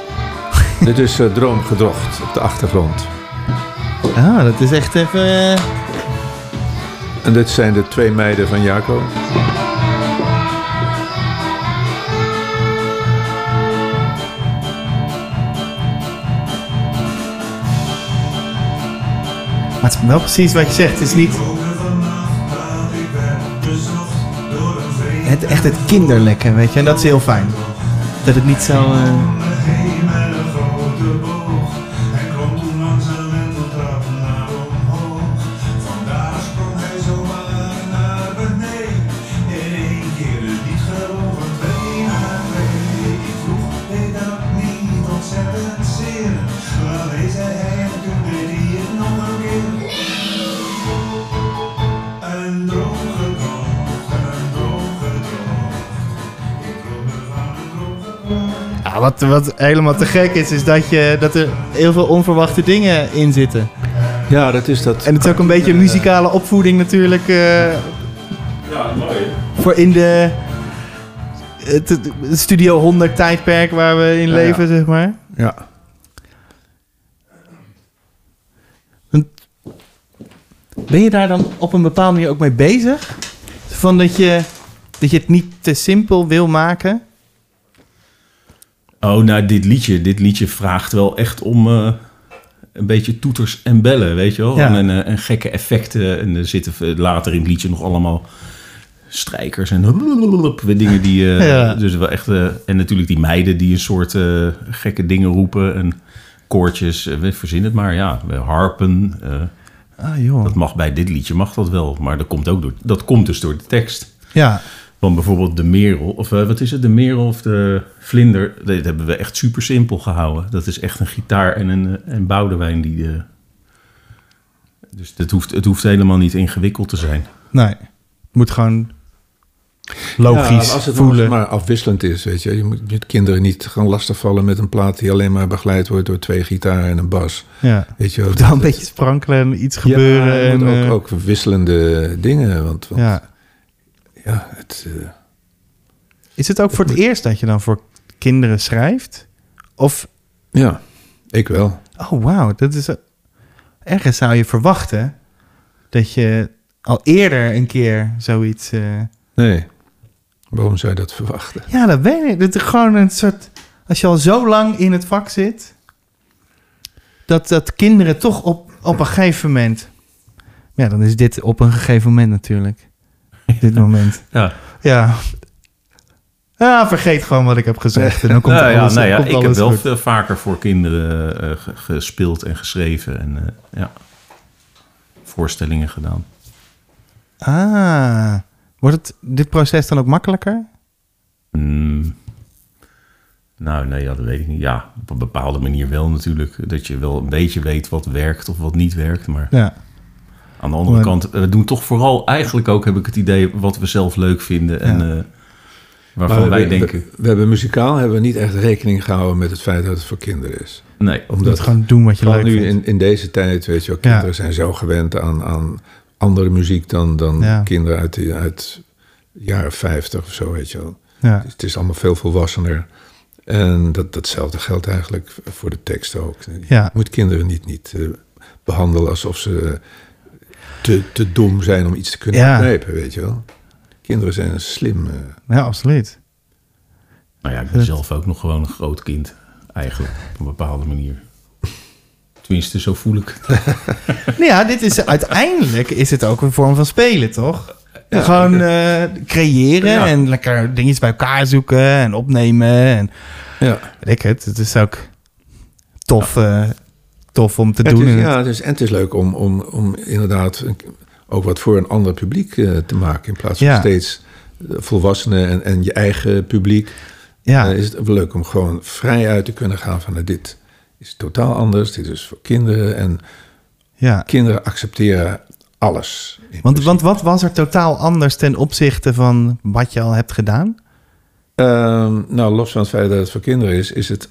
[laughs] Dit is eh, Droomgedrocht op de achtergrond. Ah, dat is echt even... eh, En dit zijn de twee meiden van Jaco. Maar het is wel precies wat je zegt. Het is niet het, echt het kinderlijke, weet je. En dat is heel fijn. Dat het niet zo... eh, wat, wat helemaal te gek is, is dat, je, dat er heel veel onverwachte dingen in zitten. Ja, dat is dat. En het is ook een beetje een muzikale opvoeding natuurlijk. eh, Ja, mooi. voor in de het, het Studio 100 tijdperk waar we in Ja, leven, zeg maar. Ja. Ben je daar dan op een bepaalde manier ook mee bezig? Van dat je, dat je het niet te simpel wil maken? Oh, nou, dit liedje, dit liedje vraagt wel echt om eh, een beetje toeters en bellen, weet je wel? Ja. En, eh, en gekke effecten. En er zitten later in het liedje nog allemaal strijkers en dingen die... Ja. Dus wel echt... en natuurlijk die meiden die een soort gekke dingen roepen en koortjes. we verzin het maar, ja. Harpen. Ah joh. dat mag bij dit liedje, mag dat wel. Maar dat komt, ook door, dat komt dus door de tekst. Ja, van bijvoorbeeld de merel. Of eh, wat is het? De merel of de vlinder. Dat hebben we echt super simpel gehouden. Dat is echt een gitaar en een, eh, een boudewijn die... eh, dus het hoeft, het hoeft helemaal niet ingewikkeld te zijn. Nee, het moet gewoon logisch Ja, als het voelen. maar afwisselend is, weet je. Je moet, je kinderen niet gaan lastigvallen met een plaat die alleen maar begeleid wordt door twee gitaren en een bas. Ja. Weet je dan een Dat- beetje sprankelen en iets Ja, gebeuren. er en, moet ook, ook wisselende dingen, want, want ja. Ja. het, eh, Is het ook voor het eerst dat je dan voor kinderen schrijft? Of, ja, ik wel. oh wauw, dat is... Ergens zou je verwachten dat je al eerder een keer zoiets... eh, Nee, waarom zou je dat verwachten? Ja, dat weet ik. Dat is gewoon een soort... Als je al zo lang in het vak zit... Dat, dat kinderen toch op, op een gegeven moment... Ja, dan is dit op een gegeven moment natuurlijk. [laughs] Dit moment. Ja, Ja. Ja, vergeet gewoon wat ik heb gezegd. En dan komt [laughs] Nou ja, alles, nou ja, komt ik heb wel goed. veel vaker voor kinderen eh, ge- gespeeld en geschreven. En eh, ja, voorstellingen gedaan. Ah. Wordt het, dit proces dan ook makkelijker? Mm. Nou, nee, ja, dat weet ik niet. Ja, op een bepaalde manier wel natuurlijk. Dat je wel een beetje weet wat werkt of wat niet werkt. Maar Ja. Aan de andere Maar- kant, we doen toch vooral eigenlijk ook, heb ik het idee, wat we zelf leuk vinden. En Ja. eh, waarvan Maar wij we, denken, We, we hebben muzikaal hebben we niet echt rekening gehouden met het feit dat het voor kinderen is. nee. Omdat gewoon doen wat je leuk nu vindt. in, in deze tijd, weet je wel, Ja. kinderen zijn zo gewend aan, aan andere muziek dan, dan Ja. kinderen uit de uit jaren 50 of zo, weet je wel. Ja. Het is allemaal veel volwassener. En dat, datzelfde geldt eigenlijk voor de tekst ook. Ja. Je moet kinderen niet, niet eh, behandelen alsof ze te, te dom zijn om iets te kunnen Ja. begrijpen, weet je wel. Kinderen zijn slim. eh. ja, absoluut. Nou ja, ik ben zelf ook nog gewoon een groot kind. Eigenlijk, op een bepaalde manier. Tenminste, zo voel ik het. [laughs] Nou ja, dit is uiteindelijk is het ook een vorm van spelen, toch? Gewoon eh, creëren Ja. en lekker dingetjes bij elkaar zoeken en opnemen. En Ja. weet ik het. Het is ook tof, eh, tof om te Het doen. is, ja, het is, en het is leuk om, om, om inderdaad ook wat voor een ander publiek eh, te maken. In plaats van Ja. steeds eh, volwassenen en, en je eigen publiek. ja, eh, is het leuk om gewoon vrij uit te kunnen gaan van nou, dit is totaal anders. Dit is voor kinderen. En ja. kinderen accepteren alles. Want, want wat was er totaal anders ten opzichte van wat je al hebt gedaan? Ehm, nou, los van het feit dat het voor kinderen is, is het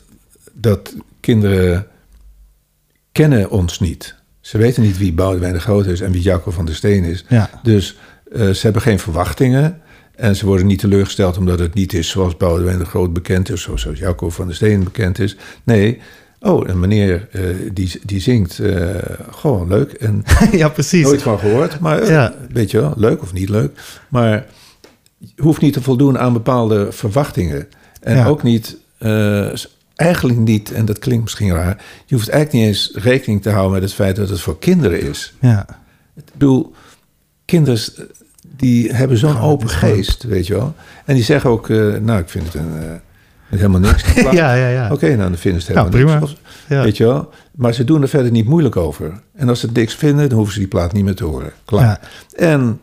dat kinderen kennen ons niet. Ze weten niet wie Boudewijn de Groot is en wie Jacco van der Steen is. Ja. Dus eh, ze hebben geen verwachtingen. En ze worden niet teleurgesteld omdat het niet is zoals Boudewijn de Groot bekend is, of zoals Jacco van der Steen bekend is. Nee, oh, een meneer eh, die, die zingt eh, gewoon leuk. En [laughs] ja, precies. nooit van gehoord, maar Ja. weet je wel, leuk of niet leuk. Maar je hoeft niet te voldoen aan bepaalde verwachtingen. En Ja. ook niet, eigenlijk niet, en dat klinkt misschien raar, je hoeft eigenlijk niet eens rekening te houden met het feit dat het voor kinderen is. Ja. Ik bedoel, kinderen eh, die hebben zo'n open geest, weet je wel. En die zeggen ook, eh, nou, ik vind het een, eh, helemaal niks. [laughs] ja, ja, ja. Oké, nou, dan vinden ze het Nou, helemaal prima. niks. Ja. Weet je wel? Maar ze doen er verder niet moeilijk over. En als ze het niks vinden, dan hoeven ze die plaat niet meer te horen. Klaar. Ja. En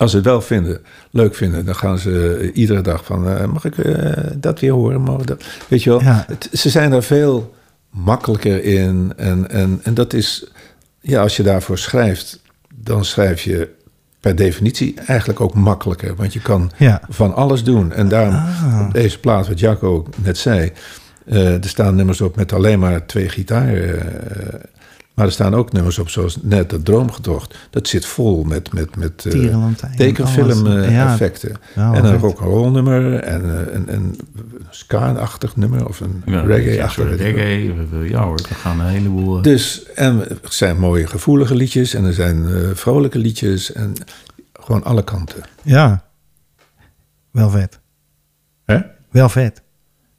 als ze het wel vinden, leuk vinden, dan gaan ze eh, iedere dag van... eh, mag ik eh, dat weer horen? Mag dat? Weet je wel? Ja. Het- ze zijn daar veel makkelijker in. En, en, en dat is... Ja, als je daarvoor schrijft, dan schrijf je per definitie eigenlijk ook makkelijker. Want je kan Ja. van alles doen. En daarom Ah. op deze plaat, wat Jacco net zei... er staan nummers op met alleen maar twee gitaren. Maar er staan ook nummers op zoals net dat Droomgetocht. Dat zit vol met, met, met eh, Tierenlantijn, tekenfilm alles. eh, Ja. effecten. Ja, en een rock'n'roll nummer en eh, een, een ska-achtig nummer of een Ja, reggae-achtig. ja, reggae. Ja hoor, we gaan een heleboel... Dus en er zijn mooie gevoelige liedjes en er zijn vrolijke liedjes en gewoon alle kanten. Ja. Wel vet. Hè? Wel vet.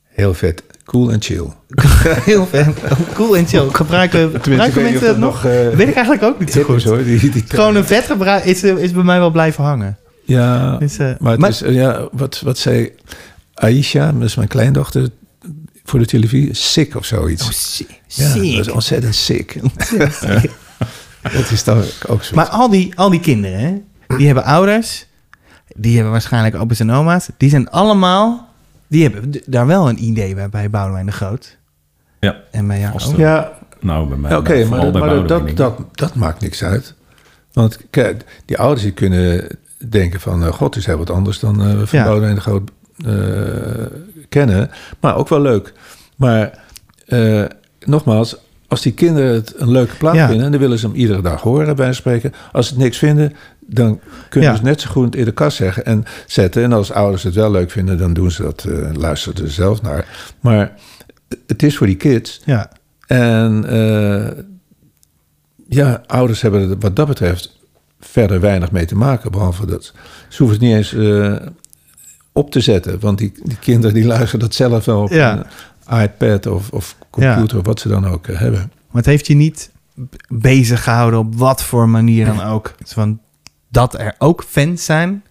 Heel vet, cool en chill. [laughs] Heel vet. Cool en chill. Gebruiken, gebruiken mensen dat nog? eh, weet ik eigenlijk ook niet zo goed. hoor. Die, die Gewoon een vet gebruik is, eh, is bij mij wel blijven hangen. Ja, Dus, eh, maar, het maar- is, ja, wat, wat zei Aisha, dat is mijn kleindochter, voor de televisie, sick of zoiets. Oh, sick. ja, dat is ontzettend [laughs] sick. dat is dan ook zo. Maar al die, al die kinderen, hè, die hebben ouders. Die hebben waarschijnlijk opa's en oma's. Die zijn allemaal... Die hebben daar wel een idee bij, bij Boudewijn de Groot. Ja. En bij jou ook. Ja, Nou, bij mij. Ja, Oké, maar, bij maar Boudewijn, dat, dat, dat maakt niks uit. Want kijk, die ouders die kunnen denken van... eh, god, is heel wat anders dan eh van Ja. Boudewijn de Groot eh, kennen. Maar ook wel leuk. Maar eh, nogmaals, als die kinderen het een leuke plaat Ja. vinden... dan willen ze hem iedere dag horen, bij spreken. Als ze het niks vinden, dan kunnen Ja. ze net zo goed in de kast zeggen en zetten. En als ouders het wel leuk vinden, dan doen ze dat, eh luisteren er zelf naar. Maar het is voor die kids... Ja. En eh, ja, ouders hebben er wat dat betreft verder weinig mee te maken. Behalve dat ze hoeven het niet eens eh, op te zetten. Want die, die kinderen die luisteren dat zelf wel op Ja. iPad of, of computer of wat ze dan ook eh, hebben. Maar het heeft je niet bezig gehouden op wat voor manier dan ook. Van dat er ook fans zijn.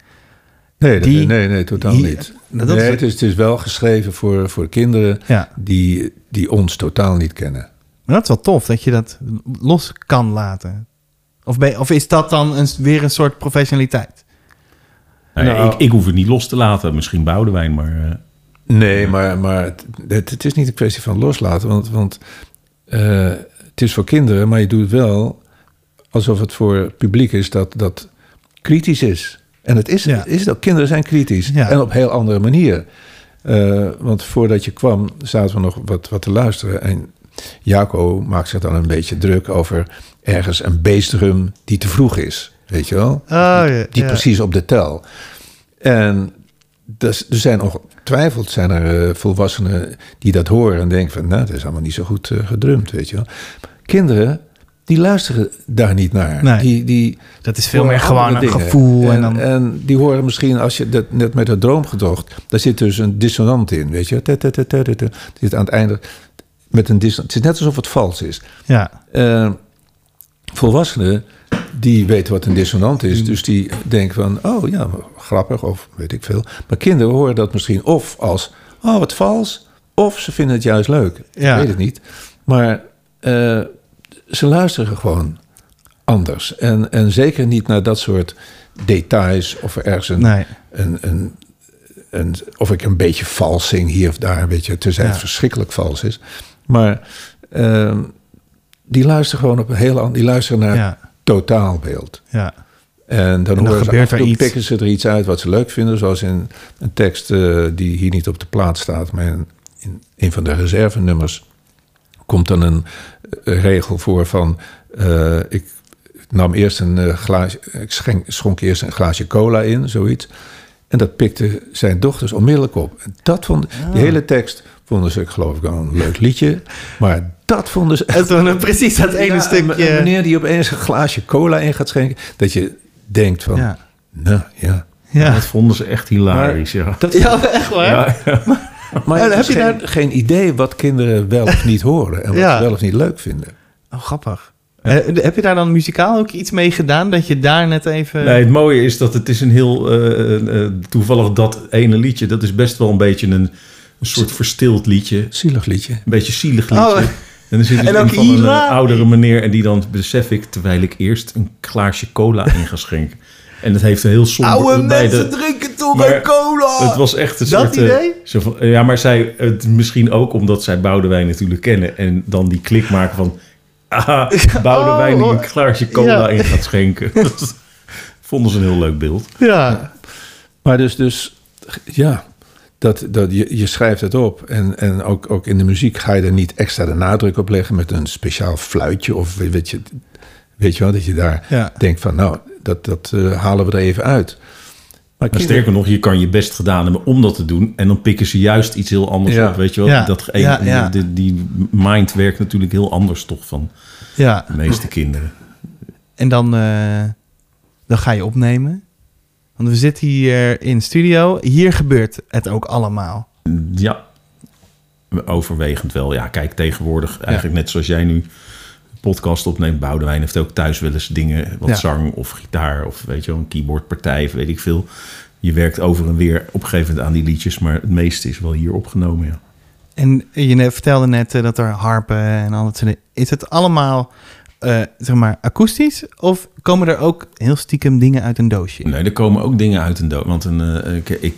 Nee, Die- nee, nee, totaal die- niet. dat nee, is- het, is, het is wel geschreven voor, voor kinderen Ja. die, die ons totaal niet kennen. Maar dat is wel tof dat je dat los kan laten. Of, ben, of is dat dan een, weer een soort professionaliteit? Nee, Nou- ik, ik hoef het niet los te laten. Misschien Boudewijn, maar... Nee, maar, maar het, het, is niet een kwestie van loslaten. Want, want eh, het is voor kinderen, maar je doet het wel alsof het voor het publiek is dat, dat kritisch is. En het is, Ja. is het ook. Kinderen zijn kritisch. Ja. En op heel andere manieren. Eh, want voordat je kwam, zaten we nog wat, wat te luisteren. En Jaco maakt zich dan een beetje druk over ergens een bassdrum die te vroeg is. Weet je wel? ja, die precies op de tel. En dus, er zijn ongetwijfeld zijn er eh, volwassenen die dat horen en denken van, nou, dat is allemaal niet zo goed eh, gedrumd, weet je wel. Kinderen, die luisteren daar niet naar. Nee. Die, die Dat is veel meer gewoon een gevoel. En, En, dan, en die horen misschien, als je dat net met het droomgedocht, daar zit dus een dissonant in, weet je. Zit aan het einde met een dissonant. Het is net alsof het vals is. ja, Eh, volwassenen die weten wat een dissonant Mm. is. Dus die denken van, oh ja, grappig of weet ik veel. Maar kinderen horen dat misschien of als, oh wat vals. Of ze vinden het juist leuk. Ja. Ik weet het niet. Maar eh, ze luisteren gewoon anders. En, en zeker niet naar dat soort details. Of er ergens een, nee. een, een, een, of ik een beetje vals zing hier of daar, weet je, tenzij het Ja. verschrikkelijk vals is. Maar ehm, die luisteren gewoon op een heel ander, die luisteren naar Ja, totaalbeeld. ja. En dan, dan horen ze gebeurt en er iets. pikken ze er iets uit wat ze leuk vinden, zoals in een tekst eh, die hier niet op de plaat staat, maar in, in een van de reservenummers komt dan een eh, regel voor van eh, ik nam eerst een eh, glaasje, ik schenk, schonk eerst een glaasje cola in, zoiets. En dat pikte zijn dochters onmiddellijk op. En dat vond, Ah. die hele tekst vonden ze, ik geloof ik, een leuk liedje. Maar dat vonden ze En toen precies dat ene Ja, stukje. Wanneer die opeens een glaasje cola in gaat schenken, dat je denkt van, Ja. nou ja. Ja. Dat vonden ze echt hilarisch, ja. Dat, ja, echt waar. Ja, [laughs] maar heb je je daar- geen idee wat kinderen wel of niet horen en wat Ja. ze wel of niet leuk vinden. Oh, grappig. Eh, heb je daar dan muzikaal ook iets mee gedaan? Dat je daar net even... Nee, het mooie is dat het is een heel eh, eh, toevallig dat ene liedje. Dat is best wel een beetje een, een soort verstild liedje. Zielig liedje. Een beetje zielig liedje. Oh. En er zit dus van een eh, oudere meneer en die dan besef ik terwijl ik eerst een glaasje cola in ga schenken. En dat heeft een heel somber Oude bij mensen de, drinken toch Maar een cola! Het was echt een Dat soort... eh, idee? zo ja, maar zij, het, misschien ook omdat zij Boudewijn natuurlijk kennen. En dan die klik maken van... Ah, [laughs] Boudewijn die Oh, een glaasje cola ja. in gaat schenken. [laughs] Dat vonden ze een heel leuk beeld. Ja. Maar dus, dus ja, dat, dat, je, je schrijft het op. En, en ook, ook in de muziek ga je er niet extra de nadruk op leggen met een speciaal fluitje. Of weet je, weet je wel, dat je daar Ja. denkt van, nou, dat, dat eh, halen we er even uit. Maar sterker nog, je kan je best gedaan hebben om dat te doen. En dan pikken ze juist iets heel anders Ja. op. Weet je wel? Ja. Dat, Ja, ja. Die, die mind werkt natuurlijk heel anders toch van ja. de meeste kinderen. En dan, eh, dan ga je opnemen. Want we zitten hier in studio. Hier gebeurt het ook allemaal. Ja, overwegend wel. Ja, kijk, tegenwoordig eigenlijk net zoals jij nu podcast opneemt. Boudewijn heeft ook thuis wel eens dingen, wat Ja. zang of gitaar of weet je wel, een keyboardpartij of weet ik veel. Je werkt over en weer op een gegeven moment aan die liedjes, maar het meeste is wel hier opgenomen, ja. En je vertelde net eh, dat er harpen en al dat soort dingen. Is het allemaal eh, zeg maar akoestisch? Of komen er ook heel stiekem dingen uit een doosje? Nee, er komen ook dingen uit een dood. Want een, eh, ik, ik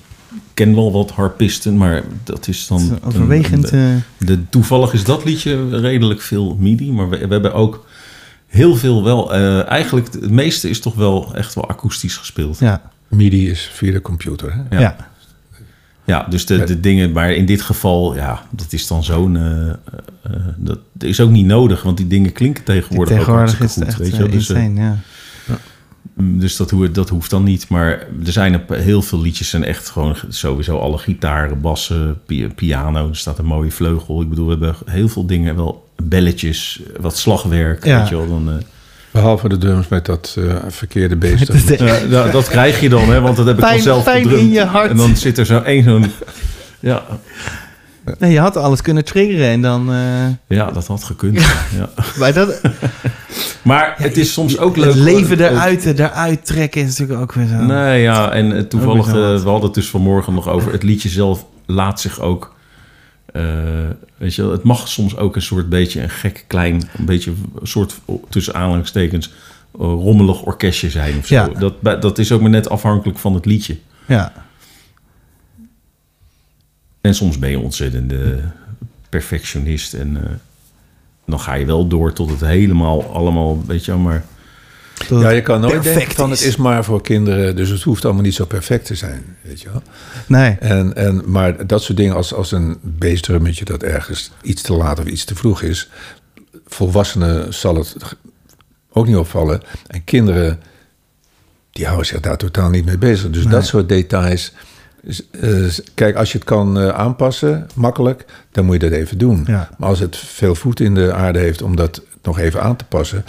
ken wel wat harpisten, maar dat is dan... Is Overwegend. een- eh, De, toevallig is dat liedje redelijk veel MIDI, maar we, we hebben ook heel veel wel. eh, eigenlijk het meeste is toch wel echt wel akoestisch gespeeld. Ja, ja, MIDI is via de computer. Hè? ja. ja. Dus de, de dingen, maar in dit geval, ja, dat is dan zo'n. eh, eh, dat is ook niet nodig, want die dingen klinken tegenwoordig, Tegenwoordig ook hartstikke goed. Weet je eh. Dus, insane, ja. Mm, Dus dat, hoe- dat hoeft dan niet. Maar er zijn er heel veel liedjes en echt gewoon sowieso alle gitaren, bassen, pi- piano. Er staat een mooie vleugel. Ik bedoel, we hebben heel veel dingen, wel belletjes, wat slagwerk. Ja. Weet je wel, dan, eh, Behalve de drums met dat eh, verkeerde beest. Ja, dat, dat krijg je dan, hè, want dat heb ik al zelf pijn gedrumd. in je hart. En dan zit er zo één zo'n... Ja, Nee, je had alles kunnen triggeren en dan... eh, ja, dat had gekund. Ja. bij [laughs] dat, Maar het is soms ook leuk... het leven eruit, eruit trekken is natuurlijk ook weer zo. Nee, ja, en eh, toevallig, eh, we hadden het dus vanmorgen nog over. Het liedje zelf laat zich ook. Eh, weet je, het mag soms ook een soort beetje een gek klein, een beetje een soort tussen aanhalingstekens eh, rommelig orkestje zijn of zo. Ja. Dat, dat is ook maar net afhankelijk van het liedje. Ja, En soms ben je ontzettend eh, perfectionist en eh, dan ga je wel door tot het helemaal allemaal, weet je maar Ja, je kan nooit denken van het is maar voor kinderen, dus het hoeft allemaal niet zo perfect te zijn, weet je wel. Nee, En, en, maar dat soort dingen als, als een bassdrummetje dat ergens iets te laat of iets te vroeg is, volwassenen zal het ook niet opvallen. En kinderen, die houden zich daar totaal niet mee bezig. Dus dat soort details. eh, kijk, als je het kan eh, aanpassen, makkelijk, dan moet je dat even doen. Ja. Maar als het veel voet in de aarde heeft om dat nog even aan te passen,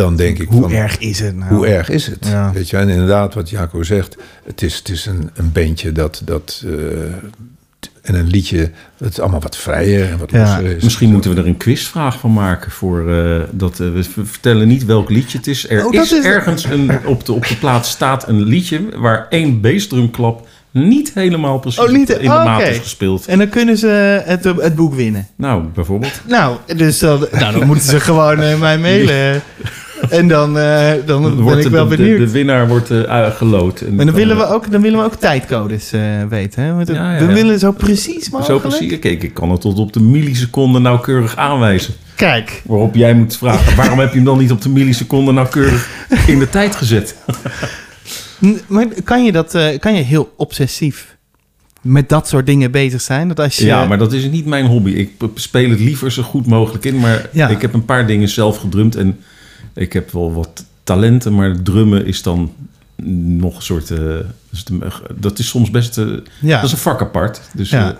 dan denk ik hoe van, erg is het nou? hoe erg is het? Ja. Weet je, en inderdaad, wat Jaco zegt, het is, het is een, een bandje dat. dat eh, en een liedje, dat is allemaal wat vrijer en wat Ja, losser is. Misschien moeten we er een quizvraag van maken voor eh, dat eh, we vertellen niet welk liedje het is. Er Oh, is, is- ergens een, op, de, op de plaats staat een liedje waar één bassdrumklap niet helemaal precies Oh, niet- in de oh, maat is gespeeld. En dan kunnen ze het, het boek winnen. Nou, bijvoorbeeld. Nou, dus dan, [laughs] nou, dan moeten ze gewoon mij mailen. En dan, eh, dan ben Wordt ik wel de, benieuwd. De, de winnaar wordt eh geloot. En dan willen, we ook, dan willen we ook tijdcodes eh, weten. Hè? Want Ja, ja, we ja. willen zo precies Zo mogelijk. precies. Kijk, ik kan het tot op de milliseconde nauwkeurig aanwijzen. Kijk, Waarop jij moet vragen, waarom heb je hem dan niet op de milliseconde nauwkeurig in de tijd gezet? [laughs] maar kan je, dat, eh, kan je heel obsessief met dat soort dingen bezig zijn? Dat als je, Ja, maar dat is niet mijn hobby. Ik speel het liever zo goed mogelijk in. Maar Ja. ik heb een paar dingen zelf gedrumd. En ik heb wel wat talenten. Maar drummen is dan nog een soort... de- dat is soms best... eh, ja. Dat is een vak apart. Dus Ja.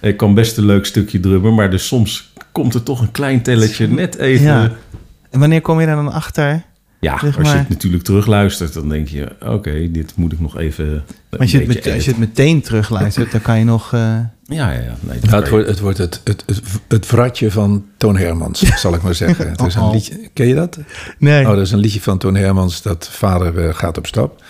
eh, ik kan best een leuk stukje drummen. Maar dus soms komt er toch een klein telletje net even... Ja, En wanneer kom je daar dan achter? Zeg als je het natuurlijk terugluistert... dan denk je... Oké, dit moet ik nog even... Maar als je, het beetje met, als je editen. het meteen terugluistert, dan kan je nog... eh, Ja, ja, ja. Nee, dat Ja, kan het, wordt, het wordt het, het, het, het vratje van Toon Hermans, [laughs] zal ik maar zeggen. Het is een Oh-oh. liedje, ken je dat? nee. Oh, dat is een liedje van Toon Hermans dat vader eh, gaat op stap.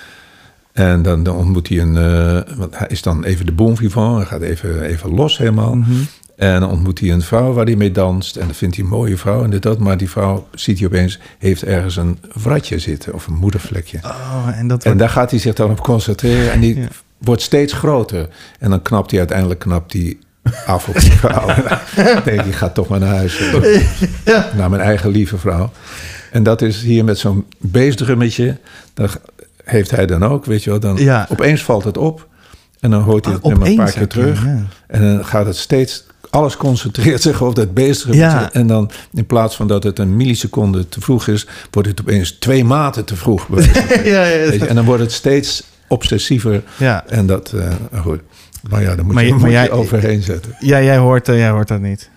En dan, dan ontmoet hij een... eh, want hij is dan even de bon vivant. Hij gaat even, even los helemaal. Mhm. En dan ontmoet hij een vrouw waar hij mee danst. En dan vindt hij een mooie vrouw en dit dat. Maar die vrouw ziet hij opeens... heeft ergens een vratje zitten of een moedervlekje. Oh, en dat En daar gaat hij zich dan op concentreren. En die Ja. wordt steeds groter. En dan knapt hij uiteindelijk knapt hij af op die vrouw. ik denk, ik ga toch maar naar huis. [laughs] Ja. Naar mijn eigen lieve vrouw. En dat is hier met zo'n bassdrummetje. Dat heeft hij dan ook, weet je wel. Dan Ja. opeens valt het op. En dan hoort hij het Ah, nummer een paar keer terug. ja. En dan gaat het steeds... Alles concentreert [laughs] zich op dat. Ja. En dan in plaats van dat het een milliseconde te vroeg is... wordt het opeens twee maten te vroeg. [laughs] ja, ja, en dan wordt het steeds obsessiever. ja. En dat, eh, goed. Maar ja, daar moet Maar je, je- moet maar je overheen zetten. ja jij, hoort, eh, jij hoort dat niet.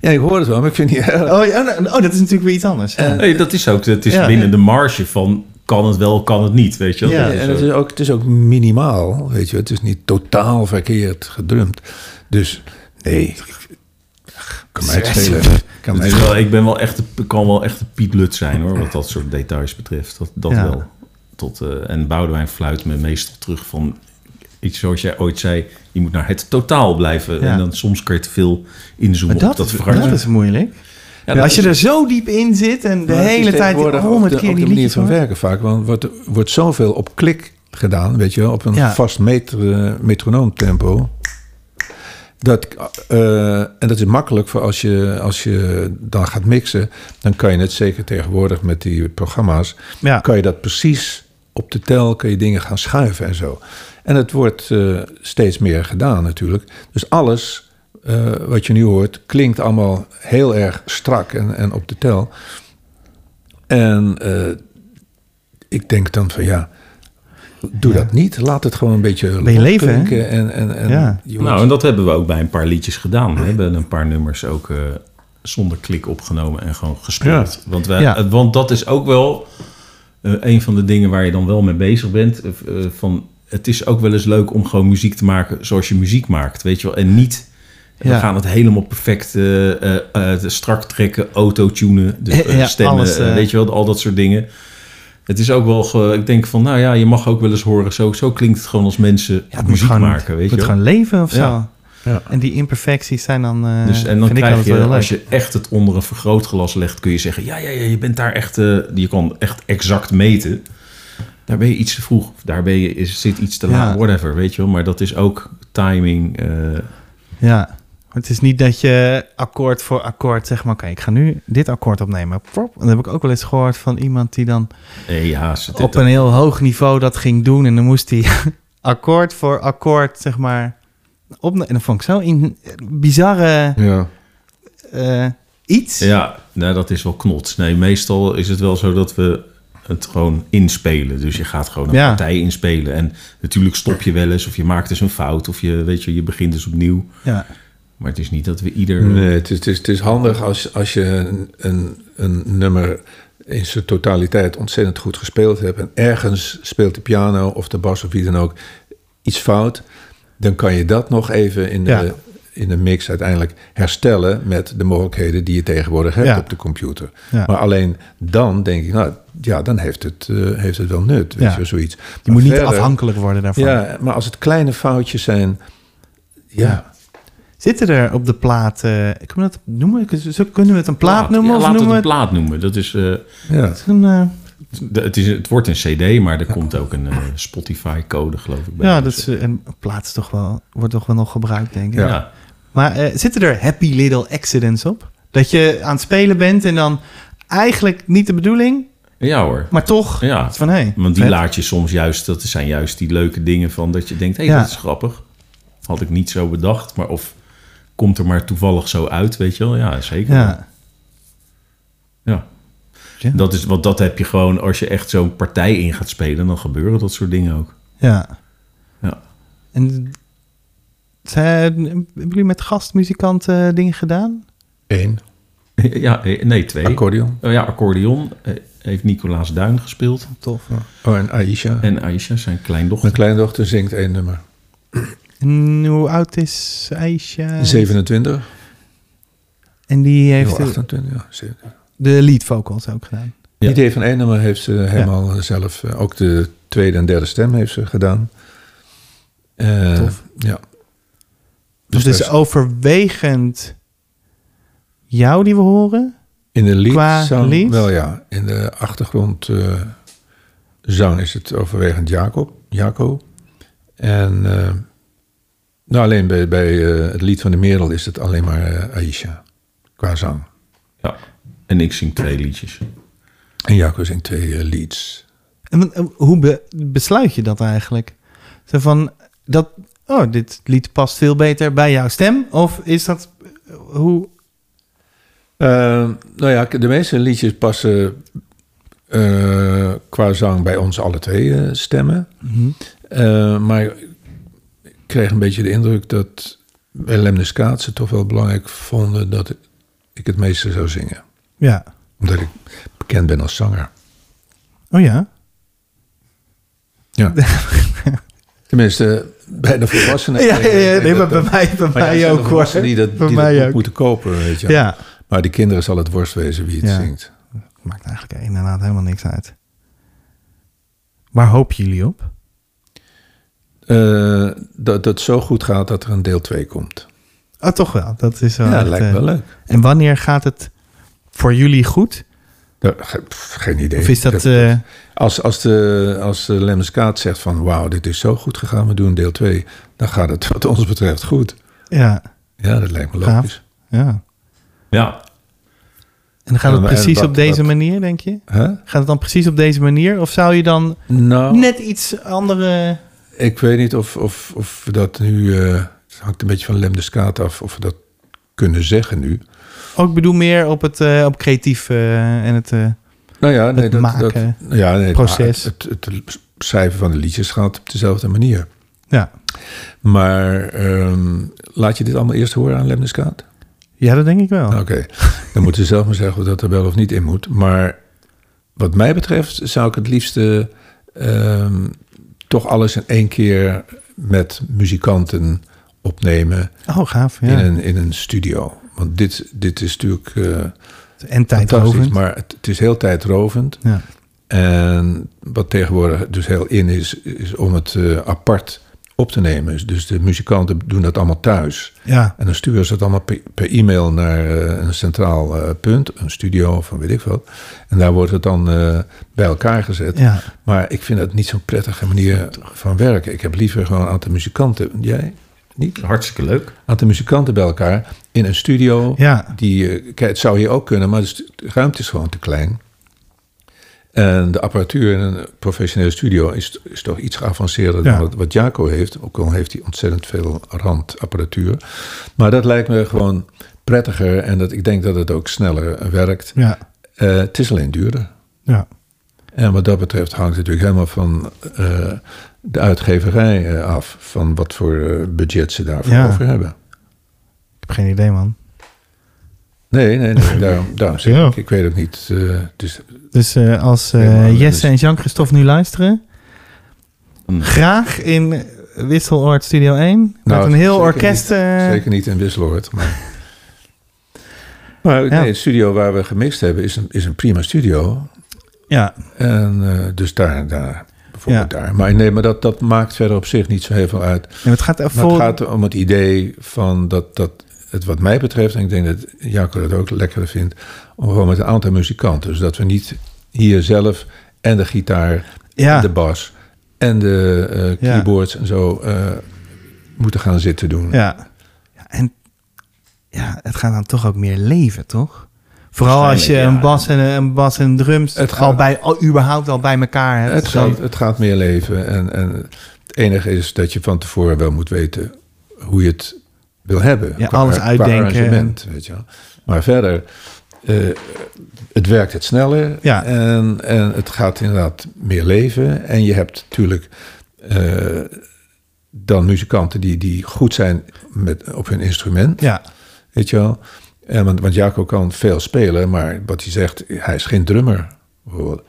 Ja, ik hoor het wel, maar ik vind het niet erg. Oh, ja, oh, oh, dat is natuurlijk weer iets anders. Nee, dat is ook. Het is Ja. binnen de marge van kan het wel, kan het niet. Weet je wel? Ja, en het is, ook, het is ook minimaal, weet je. Het is niet totaal verkeerd gedrumd. Dus nee, kan mij het schelen. Kan mij wel, ik ben wel echt, een- kan wel echt een Piet Lut zijn hoor, wat dat soort details betreft. Dat, dat Ja. wel. Tot, eh, en Boudewijn fluit me meestal terug van iets zoals jij ooit zei. Je moet naar het totaal blijven. Ja. En dan soms kan je te veel inzoomen Maar op dat, dat is, verhaal. dat is moeilijk. dat Als je is- er zo diep in zit en de hele tijd honderd de- keer die de manier liedjes van werken vaak. Want er wordt, wordt zoveel op klik gedaan, weet je wel, op een Ja. vast meter, metronoomtempo. Dat, eh, en dat is makkelijk voor als je, als je dan gaat mixen. Dan kan je het zeker tegenwoordig met die programma's. Ja. Kan je dat precies op de tel, kun je dingen gaan schuiven en zo. En het wordt eh, steeds meer gedaan natuurlijk. Dus alles eh, wat je nu hoort klinkt allemaal heel erg strak en, en op de tel. En ik denk dan van ja, doe dat niet. Laat het gewoon een beetje Ben je leven, hè? En, en, en Ja. Nou, en dat hebben we ook bij een paar liedjes gedaan. We hebben een paar nummers ook eh, zonder klik opgenomen en gewoon gespeeld. Want, wij, Ja. want dat is ook wel eh, een van de dingen waar je dan wel mee bezig bent. Eh, van, het is ook wel eens leuk om gewoon muziek te maken zoals je muziek maakt. Weet je wel? En niet... We Ja. gaan het helemaal perfect eh, eh, eh, strak trekken, autotunen, dus, eh, Ja, stemmen, alles, weet je wel, al dat soort dingen. Het is ook wel, ge- ik denk van, nou ja, je mag ook wel eens horen, zo, zo klinkt het gewoon als mensen Ja, het muziek gewoon, maken, weet het je moet wel. gewoon leven of zo. Ja. Ja. En die imperfecties zijn dan. eh Dus, en dan krijg je, als je echt het onder een vergrootglas legt, kun je zeggen: ja, ja, ja, je bent daar echt, eh, je kan echt exact meten. Daar ben je iets te vroeg, of daar ben je, is, zit iets te laat, whatever, weet je wel. Maar dat is ook timing. eh, Ja. Het is niet dat je akkoord voor akkoord zeg maar, oké, ik ga nu dit akkoord opnemen. Prop. En dat heb ik ook wel eens gehoord van iemand die dan ja, ze- op een heel hoog niveau dat ging doen. En dan moest hij [laughs] akkoord voor akkoord, zeg maar, opnemen. En dat vond ik zo in bizarre ja. eh, iets. Ja, nou, dat is wel knots. Nee, meestal is het wel zo dat we het gewoon inspelen. Dus je gaat gewoon een Ja. partij inspelen. En natuurlijk stop je wel eens, of je maakt dus een fout, of je, weet je, je begint dus opnieuw. Ja. Maar het is niet dat we ieder. Nee, het is, het is, het is handig als, als je een, een, een nummer in zijn totaliteit ontzettend goed gespeeld hebt. En ergens speelt de piano of de bas of wie dan ook iets fout. Dan kan je dat nog even in de, Ja. in de mix uiteindelijk herstellen met de mogelijkheden die je tegenwoordig hebt Ja. op de computer. Ja. Maar alleen dan denk ik, nou ja, dan heeft het, eh, heeft het wel nut. Weet Ja. je, zoiets. Je Maar moet niet afhankelijk worden daarvan. Ja, maar als het kleine foutjes zijn, ja. Zitten er op de plaat, eh, kunnen we dat noemen? Zo- Kunnen we het een plaat noemen? Ja, of laten we noemen het een plaat noemen. Dat is, eh, ja. het een, eh, de- het, is, het wordt een CD, maar er komt ook een Spotify-code, geloof ik. Bij ja, dat is, een plaat is toch wel, wordt toch wel nog gebruikt, denk ik. ja. Ja. Maar eh, zitten er happy little accidents op? Dat je aan het spelen bent en dan eigenlijk niet de bedoeling, Ja, hoor. maar toch Ja. van hé. hey, Want die vet. laat je soms juist, dat zijn juist die leuke dingen van dat je denkt, hé, Ja. dat is grappig. Had ik niet zo bedacht, maar of komt er maar toevallig zo uit, weet je wel? Ja, zeker. Ja. ja. Ja. Dat is, want dat heb je gewoon, als je echt zo'n partij in gaat spelen, dan gebeuren dat soort dingen ook. ja. Ja. En zijn, hebben jullie met gastmuzikanten dingen gedaan? Eén, [laughs] ja, eh, nee, twee. accordeon. Oh ja, accordeon eh, heeft Nicolaas Duin gespeeld. Tof. Oh, en Aisha. En Aisha, zijn kleindochter. Mijn kleindochter zingt één nummer. En hoe oud is Aisha? 27. En die heeft Oh, de, 28, ja. 27. de lead vocals ook gedaan. Ja. Idee van één nummer heeft ze helemaal zelf. eh, Ook de tweede en derde stem heeft ze gedaan. Eh, Tof. Ja. Dus Dus het is overwegend jou die we horen. in de lied, qua zang lied? wel ja. In de achtergrond eh, zang is het overwegend Jacob, Jaco. En eh, nou, alleen bij, bij eh, het lied van de Merel is het alleen maar eh, Aisha. Qua zang. Ja. En ik zing twee liedjes. En Jaco zingt twee leads. En hoe be- besluit je dat eigenlijk? Zo van, dat, oh, dit lied past veel beter bij jouw stem? Of is dat, hoe... Eh, nou ja, de meeste liedjes passen eh, qua zang bij ons alle twee eh, stemmen. Eh, maar kreeg een beetje de indruk dat bij Lemniskaat ze toch wel belangrijk vonden dat ik het meeste zou zingen. Ja. Omdat ik bekend ben als zanger. Oh ja? Ja. [laughs] Tenminste, bij de volwassenen. Ja, ja, ja, nee, maar bij mij, bij mij ook de hoor. die dat, Bij die mij dat ook. moeten kopen, weet je. Ja. Maar die kinderen zal het worst wezen wie het Ja. zingt. Maakt eigenlijk inderdaad helemaal niks uit. Waar hopen jullie op? Eh, dat het zo goed gaat dat er een deel 2 komt. Oh, toch wel. Dat is wel Ja, echt, lijkt eh, wel leuk. En wanneer gaat het voor jullie goed? Dat- pff, geen idee. Of is dat... eh, als, als de, als de zegt van... wauw, dit is zo goed gegaan, we doen deel 2... dan gaat het [laughs] wat ons betreft goed. ja, Ja, dat lijkt me Gaaf. logisch. ja. Ja, En dan gaat het precies op deze manier, denk je? Huh? Gaat het dan precies op deze manier? Of zou je dan Nou, net iets andere... ik weet niet of, of, of we dat nu... eh, het hangt een beetje van Lemmenskaat af... of we dat kunnen zeggen nu. Oh, ik bedoel meer op het eh, op creatief eh, en het... Nou ja, nee, Het dat, maken, dat, ja, nee, proces. Het, het, het schrijven van de liedjes gaat op dezelfde manier. ja. Maar ehm, laat je dit allemaal eerst horen aan Lemneskaat? ja, dat denk ik wel. Oké, dan moeten ze zelf maar zeggen of dat er wel of niet in moet. Maar wat mij betreft zou ik het liefste ehm, toch alles in één keer met muzikanten opnemen Oh, gaaf. Ja. in, een, in een studio. Want dit, dit is natuurlijk eh en tijdrovend. maar het, het is heel tijdrovend. Ja. En wat tegenwoordig dus heel in is, is om het eh, apart op te nemen. Dus de muzikanten doen dat allemaal thuis. ja. En dan sturen ze het allemaal per, per e-mail naar eh, een centraal eh, punt, een studio of weet ik wat. En daar wordt het dan eh, bij elkaar gezet. Ja. Maar ik vind dat niet zo'n prettige manier van werken. Ik heb liever gewoon een aantal muzikanten. Jij? Niet? hartstikke leuk. Een aantal muzikanten bij elkaar in een studio. Ja. Die, kijk, het zou hier ook kunnen, maar de ruimte is gewoon te klein. En de apparatuur in een professionele studio is, is toch iets geavanceerder Ja. dan wat, wat Jaco heeft. Ook al heeft hij ontzettend veel randapparatuur. Maar dat lijkt me gewoon prettiger en dat, ik denk dat het ook sneller werkt. Ja. Eh, het is alleen duurder. Ja. En wat dat betreft hangt het natuurlijk helemaal van eh, de uitgeverij eh, af. Van wat voor budget ze daarvoor Ja. over hebben. Ik heb geen idee, man. Nee, nee, nee. [laughs] Daarom, daarom zeg Ja. ik. Ik weet het niet. eh, is, Dus eh, als eh, Jesse en Jean-Christophe nu luisteren... Hmm. graag in Wisseloord Studio 1... met Nou, een heel zeker orkest... niet. zeker niet in Wisseloord. Maar, [laughs] maar Ja. nee, het studio waar we gemixt hebben is een, is een prima studio. Ja, En dus daar, daar bijvoorbeeld daar. Maar nee, maar dat, dat maakt verder op zich niet zo heel veel uit. en het gaat vol... het gaat om het idee van dat, dat het wat mij betreft, en ik denk dat Jacco dat ook lekkerder vindt, om gewoon met een aantal muzikanten. Dus dat we niet hier zelf en de gitaar Ja. en de bas en de eh, Ja. keyboards en zo eh, moeten gaan zitten doen. Ja. ja. En ja, het gaat dan toch ook meer leven, toch? Vooral als je een bas en een bas en drums Het al gaat- bij, al, überhaupt al bij elkaar hebt. Het, gaat, het gaat meer leven. En, en het enige is dat je van tevoren wel moet weten hoe je het wil hebben. Ja, Qua- alles uitdenken weet je wel. Maar verder, eh, het werkt het sneller. Ja. En, en het gaat inderdaad meer leven. En je hebt natuurlijk eh, dan muzikanten die, die goed zijn met, op hun instrument. Ja, Weet je wel? En, want, want Jaco kan veel spelen, maar wat hij zegt, hij is geen drummer. bijvoorbeeld.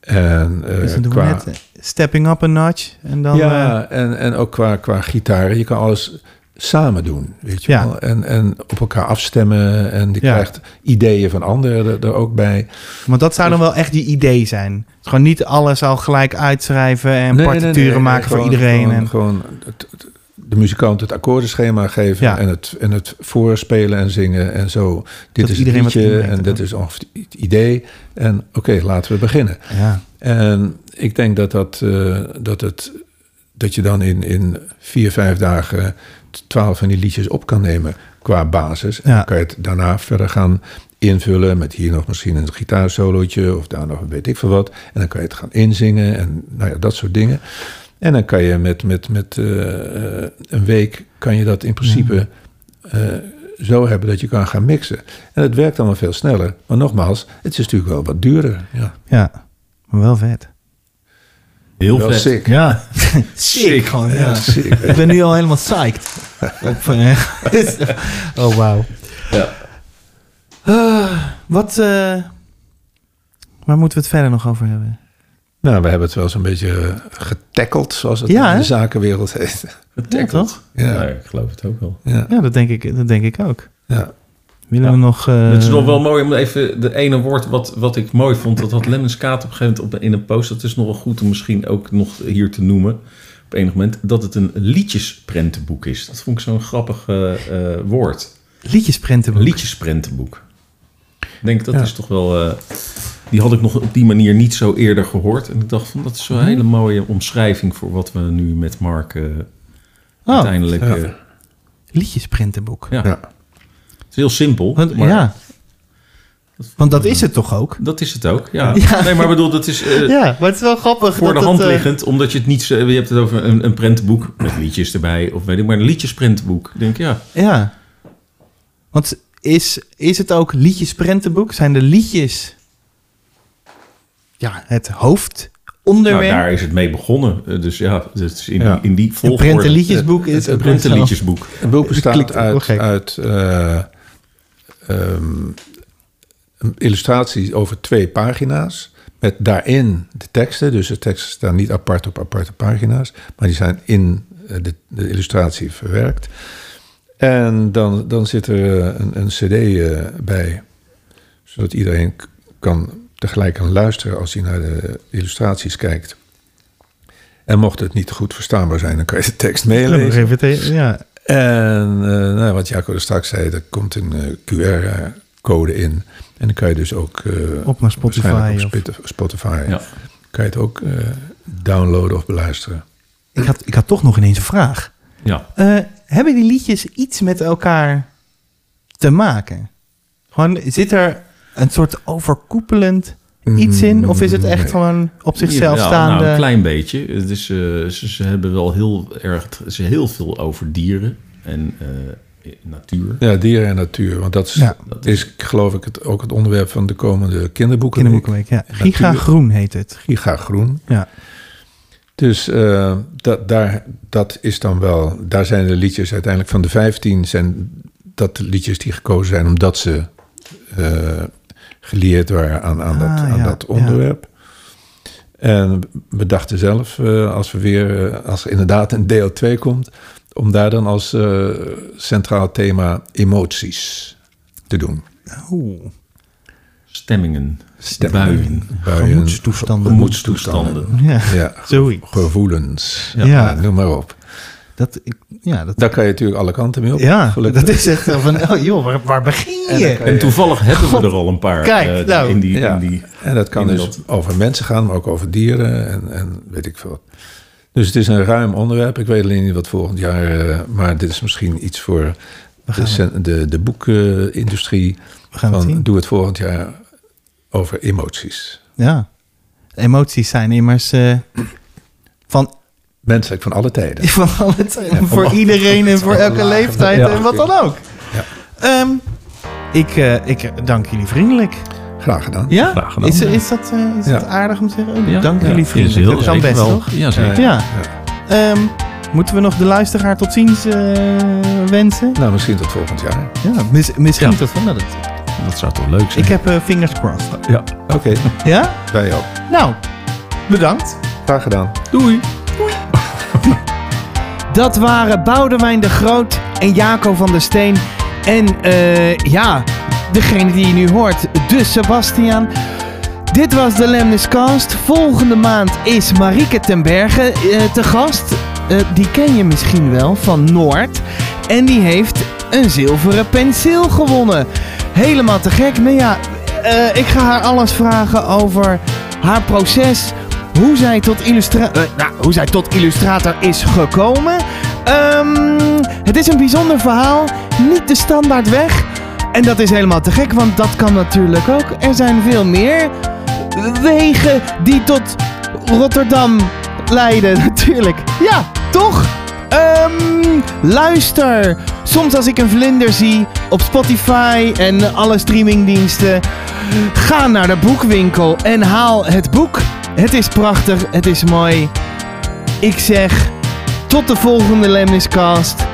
En dus dan we qua, net stepping up a notch. En dan, ja, en, en ook qua, qua gitaren. Je kan alles samen doen, weet je Ja. wel. En, en op elkaar afstemmen. En je Ja. krijgt ideeën van anderen er, er ook bij. want dat zou dan wel echt je idee zijn. Gewoon niet alles al gelijk uitschrijven en Nee, nee, nee, partituren nee, maken voor gewoon- iedereen. Gewoon, en, gewoon het, het- de muzikant het akkoordenschema geven Ja. en, het, en het voorspelen en zingen en zo. Dit Dat is iedereen het liedje en dit is ongeveer het idee. En oké, laten we beginnen. ja. En ik denk dat, dat, eh, dat, het, dat je dan in, in vier, vijf dagen twaalf van die liedjes op kan nemen qua basis. En Ja. dan kan je het daarna verder gaan invullen met hier nog misschien een gitaarsolootje of daar nog weet ik veel wat. En dan kan je het gaan inzingen en nou ja, dat soort dingen. En dan kan je met, met, met eh, eh, een week kan je dat in principe eh, zo hebben dat je kan gaan mixen. En het werkt allemaal veel sneller. Maar nogmaals, het is natuurlijk wel wat duurder. Ja, ja, maar wel vet. Heel vet. sick. Ja, [laughs] sick gewoon. Ja. Ja, sick. Ik ben nu al helemaal psyched. Op, eh, [laughs] oh, wauw. Ja. Ah, wat, eh, waar moeten we het verder nog over hebben? Nou, we hebben het wel zo'n beetje getackeld, zoals het Ja, in de zakenwereld heet. Ja, toch? Ja, Ja, ik geloof het ook wel. ja, Ja, dat denk ik, dat denk ik ook. ja. Willen Ja. we nog... eh, het is nog wel mooi om even de ene woord wat, wat ik mooi vond. Dat had Lemons Kaat op een gegeven moment op, in een post. Dat is nog wel goed om misschien ook nog hier te noemen. Op enig moment. Dat het een liedjesprentenboek is. Dat vond ik zo'n grappig eh, eh, woord. Liedjesprentenboek. Liedjesprentenboek. denk dat Ja. is toch wel... eh, die had ik nog op die manier niet zo eerder gehoord. En ik dacht van, dat is wel een Mhm. hele mooie omschrijving... voor wat we nu met Mark eh, Oh, uiteindelijk... Ja. liedjesprintenboek. ja. Is heel simpel. Want, maar ja, want dat is het toch ook? Dat is het ook, ja. [laughs] Ja. Nee, maar ik bedoel, dat is... eh, Ja, maar het is wel grappig. voor dat de hand het, eh, liggend, omdat je het niet... Je hebt het over een, een prentenboek met liedjes erbij, of weet ik maar, een liedjesprentenboek. Ik denk, ja, Ja. Want is, is het ook liedjesprentenboek? Zijn de liedjes ja, het nou, hoofdonderwerp? daar is het mee begonnen. Eh, Dus ja, het is in, Ja. die, in die een volgorde... prentenliedjesboek is Een het prentenliedjesboek. Het boek bestaat wel uit, gek. uit eh, ehm, een illustratie over twee pagina's. Met daarin de teksten. Dus de teksten staan niet apart op aparte pagina's. Maar die zijn in eh, de, de illustratie verwerkt. En dan, dan zit er eh, een, een cd eh, bij. Zodat iedereen kan tegelijk kan luisteren als hij naar de illustraties kijkt. En mocht het niet goed verstaanbaar zijn, dan kan je de tekst meelezen. ja. En eh, nou, wat Jaco er straks zei, er komt een eh, QR-code in. En dan kan je dus ook eh, Op naar Spotify op of- Spotify Ja. kan je het ook eh, downloaden of beluisteren. Ik, had, ik had toch nog ineens een vraag. Ja. Eh, hebben die liedjes iets met elkaar te maken? Gewoon, zit er een soort overkoepelend iets in? Of is het echt Nee. gewoon op zichzelf Ja, staande? Nou, een klein beetje. Het is, eh, ze, ze hebben wel heel erg ze heel veel over dieren en eh, natuur. Ja, dieren en natuur. Want dat is, Ja. Dat is geloof ik het, ook het onderwerp van de komende kinderboeken. Kinderboekenweek, ja. Giga Natuur. Groen heet het. Giga groen. Ja. Dus eh, dat, daar, dat is dan wel... Daar zijn de liedjes uiteindelijk van de 15... zijn dat de liedjes die gekozen zijn... omdat ze eh geleerd waren aan, aan, dat, Ah, aan ja, dat ja. onderwerp. En we dachten zelf, eh, als we weer... eh, als er inderdaad een deel 2 komt... om daar dan als eh, centraal thema emoties te doen. Oeh. Stemmingen, Stemmingen, buien, buien, Gemoedstoestanden. gemoedstoestanden. Ja, Ja, zoiets. gevoelens. Ja. Ja. noem maar op. Dat, ik- ja, dat, Daar kan je natuurlijk alle kanten mee op. ja, gelukkig. dat is echt van, oh joh, waar, waar begin je? En toevallig hebben we er al een paar Kijk, eh, nou. in, die, Ja. in die... En dat kan dus dat- over mensen gaan, maar ook over dieren en, en weet ik veel. wat. Dus het is een ruim onderwerp. Ik weet alleen niet wat volgend jaar, eh, maar dit is misschien iets voor de, de, de boekindustrie. We gaan het zien. doe het volgend jaar over emoties. Ja. Emoties zijn immers eh, van, Menselijk van alle tijden. [laughs] van alle tijden, voor iedereen en voor elke leeftijd Ja. en wat dan ook. Ja. Ehm, ik, eh, ik dank jullie vriendelijk. Graag gedaan. Ja? Graag gedaan. Is, is, dat, eh, is aardig om te zeggen? Oh, Ja. Dank Ja. jullie Is vriendelijk. heel Dat kan best, wel. toch? Ja, zeker. Ja. Ehm, moeten we nog de luisteraar tot ziens eh, wensen? Nou, misschien tot volgend jaar. Ja, mis- misschien Ja. tot van dat. Dat zou toch leuk zijn? Ik heb eh, fingers crossed. Ja. Oké, Ja? wij ook. Nou, bedankt. Graag gedaan. Doei. Dat waren Boudewijn de Groot en Jaco van der Steen. En eh, ja, degene die je nu hoort, de Sebastian. Dit was de Lemniscast. Volgende maand is Marieke ten Berge eh, te gast. Eh, die ken je misschien wel van Noord. En die heeft een zilveren penseel gewonnen. Helemaal te gek. Nou ja, ik ga haar alles vragen over haar proces. Hoe zij tot, illustra eh, nou, hoe zij tot illustrator is gekomen. Ehm, het is een bijzonder verhaal. Niet de standaard weg. En dat is helemaal te gek, want dat kan natuurlijk ook. Er zijn veel meer wegen die tot Rotterdam leiden, [laughs] natuurlijk. Ja, toch? Ehm, luister. Soms als ik een vlinder zie op Spotify en alle streamingdiensten. Ga naar de boekwinkel en haal het boek. Het is prachtig, het is mooi. Ik zeg tot de volgende Lemniscast.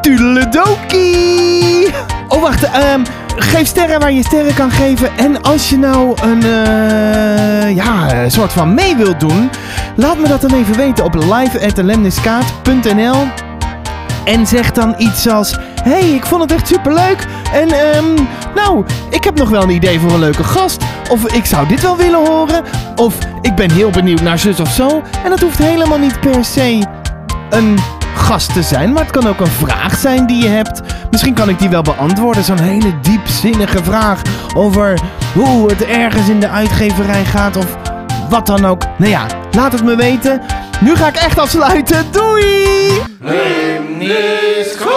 Tudeledokie! Oh, wacht. ehm, geef sterren waar je sterren kan geven. En als je nou een eh, ja, soort van mee wilt doen... laat me dat dan even weten op live.lemniskaat.nl En zeg dan iets als... hey, ik vond het echt superleuk. En ehm, nou, ik heb nog wel een idee voor een leuke gast. Of ik zou dit wel willen horen. Of ik ben heel benieuwd naar zus of zo. En dat hoeft helemaal niet per se een gast te zijn, maar het kan ook een vraag zijn die je hebt. Misschien kan ik die wel beantwoorden. Zo'n hele diepzinnige vraag over hoe het ergens in de uitgeverij gaat of wat dan ook. Nou ja, laat het me weten. Nu ga ik echt afsluiten. Doei! Limnisco!